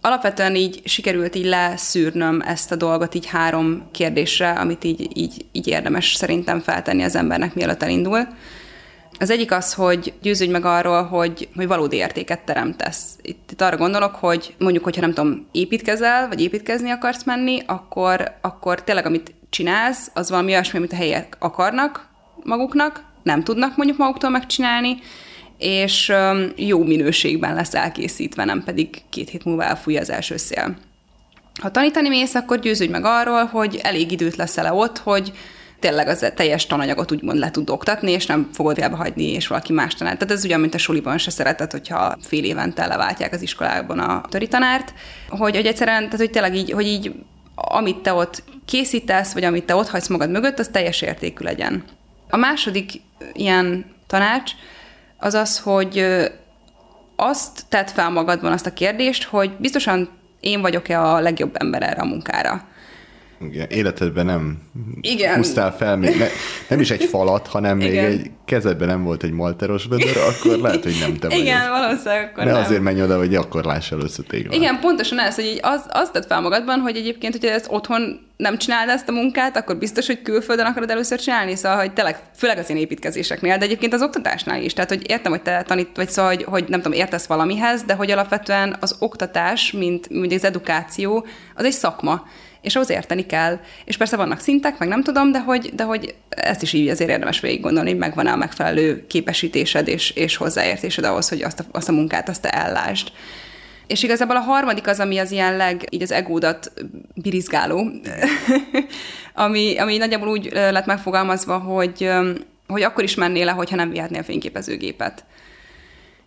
C: alapvetően így sikerült így leszűrnöm ezt a dolgot így három kérdésre, amit így, így, így érdemes szerintem feltenni az embernek, mielőtt elindul. Az egyik az, hogy győződj meg arról, hogy, hogy valódi értéket teremtesz. Itt, itt arra gondolok, hogy mondjuk, hogyha nem tudom, építkezel, vagy építkezni akarsz menni, akkor, akkor tényleg amit csinálsz, az valami olyasmi, amit a helyek akarnak maguknak, nem tudnak mondjuk maguktól megcsinálni, és jó minőségben lesz elkészítve, nem pedig két hét múlva elfújja az első szél. Ha tanítani mész, akkor győződj meg arról, hogy elég időt leszel ott, hogy tényleg az teljes tananyagot úgymond le tud oktatni, és nem fogod elbe hagyni, és valaki más tanár. Tehát ez ugyan, mint a suliban se szeretett, hogyha fél évente leváltják az iskolában a tanárt, hogy, hogy egyszerűen, tehát hogy tényleg így, hogy így amit te ott készítesz, vagy amit te ott hagysz magad mögött, az teljes értékű legyen. A második ilyen tanács az az, hogy azt tett fel magadban azt a kérdést, hogy biztosan én vagyok-e a legjobb ember erre a munkára.
F: Igen, életedben nem Igen. húztál fel még, ne, nem is egy falat, hanem Igen. még egy kezedben nem volt egy malteros bedör, akkor lehet, hogy nem te vagy.
C: Igen, valószínűleg akkor
F: Ne nem. azért menj oda, hogy akkor láss először tégla.
C: Igen, pontosan ez, hogy így az, azt tett fel magadban, hogy egyébként, hogyha ezt otthon nem csinálod ezt a munkát, akkor biztos, hogy külföldön akarod először csinálni, szóval, hogy tényleg, főleg az én építkezéseknél, de egyébként az oktatásnál is. Tehát, hogy értem, hogy te tanít, vagy szóval, hogy, hogy nem tudom, értesz valamihez, de hogy alapvetően az oktatás, mint, mint az edukáció, az egy szakma és ahhoz érteni kell. És persze vannak szintek, meg nem tudom, de hogy, de hogy ezt is így azért érdemes végig gondolni, hogy megvan-e a megfelelő képesítésed és, és hozzáértésed ahhoz, hogy azt a, azt a munkát azt te ellásd. És igazából a harmadik az, ami az ilyen leg, így az egódat birizgáló, ami, ami nagyjából úgy lett megfogalmazva, hogy, hogy akkor is mennél le, hogyha nem vihetnél fényképezőgépet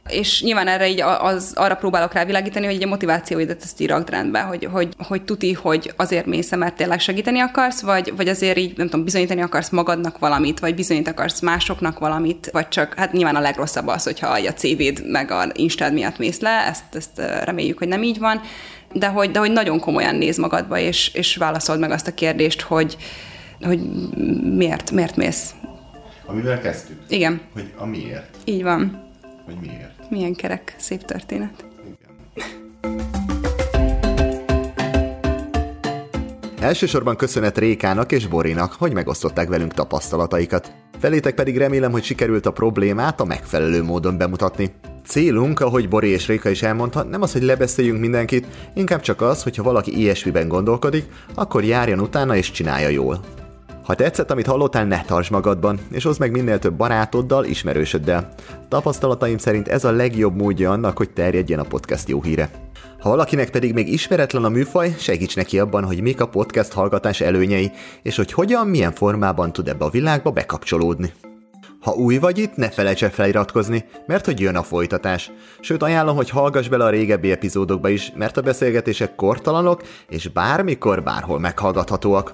C: és nyilván erre így az, arra próbálok rávilágítani, hogy egy a motivációidat ezt íragd rendbe, hogy, hogy, hogy tuti, hogy azért mész mert tényleg segíteni akarsz, vagy, vagy azért így, nem tudom, bizonyítani akarsz magadnak valamit, vagy bizonyítani akarsz másoknak valamit, vagy csak, hát nyilván a legrosszabb az, hogyha a CV-d meg a Instád miatt mész le, ezt, ezt reméljük, hogy nem így van, de hogy, de hogy nagyon komolyan néz magadba, és, és válaszold meg azt a kérdést, hogy, hogy miért, miért mész.
F: Amivel kezdtük?
C: Igen.
F: Hogy a miért.
C: Így van.
F: Hogy miért?
C: Milyen kerek, szép történet.
B: Elsősorban köszönet Rékának és Borinak, hogy megosztották velünk tapasztalataikat. Felétek pedig remélem, hogy sikerült a problémát a megfelelő módon bemutatni. Célunk, ahogy Bori és Réka is elmondta, nem az, hogy lebeszéljünk mindenkit, inkább csak az, hogy ha valaki ilyesmiben gondolkodik, akkor járjon utána és csinálja jól. Ha tetszett, amit hallottál, ne tartsd magadban, és hozd meg minél több barátoddal, ismerősöddel. Tapasztalataim szerint ez a legjobb módja annak, hogy terjedjen a podcast jó híre. Ha valakinek pedig még ismeretlen a műfaj, segíts neki abban, hogy mik a podcast hallgatás előnyei, és hogy hogyan, milyen formában tud ebbe a világba bekapcsolódni. Ha új vagy itt, ne felejts el feliratkozni, mert hogy jön a folytatás. Sőt, ajánlom, hogy hallgass bele a régebbi epizódokba is, mert a beszélgetések kortalanok, és bármikor, bárhol meghallgathatóak.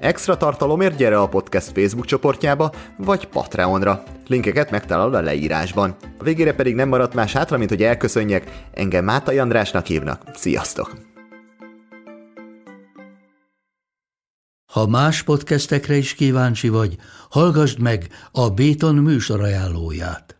B: Extra tartalomért gyere a podcast Facebook csoportjába, vagy Patreonra. Linkeket megtalálod a leírásban. A végére pedig nem maradt más hátra, mint hogy elköszönjek. Engem Mátai Andrásnak hívnak. Sziasztok!
A: Ha más podcastekre is kíváncsi vagy, hallgassd meg a Béton műsor ajánlóját.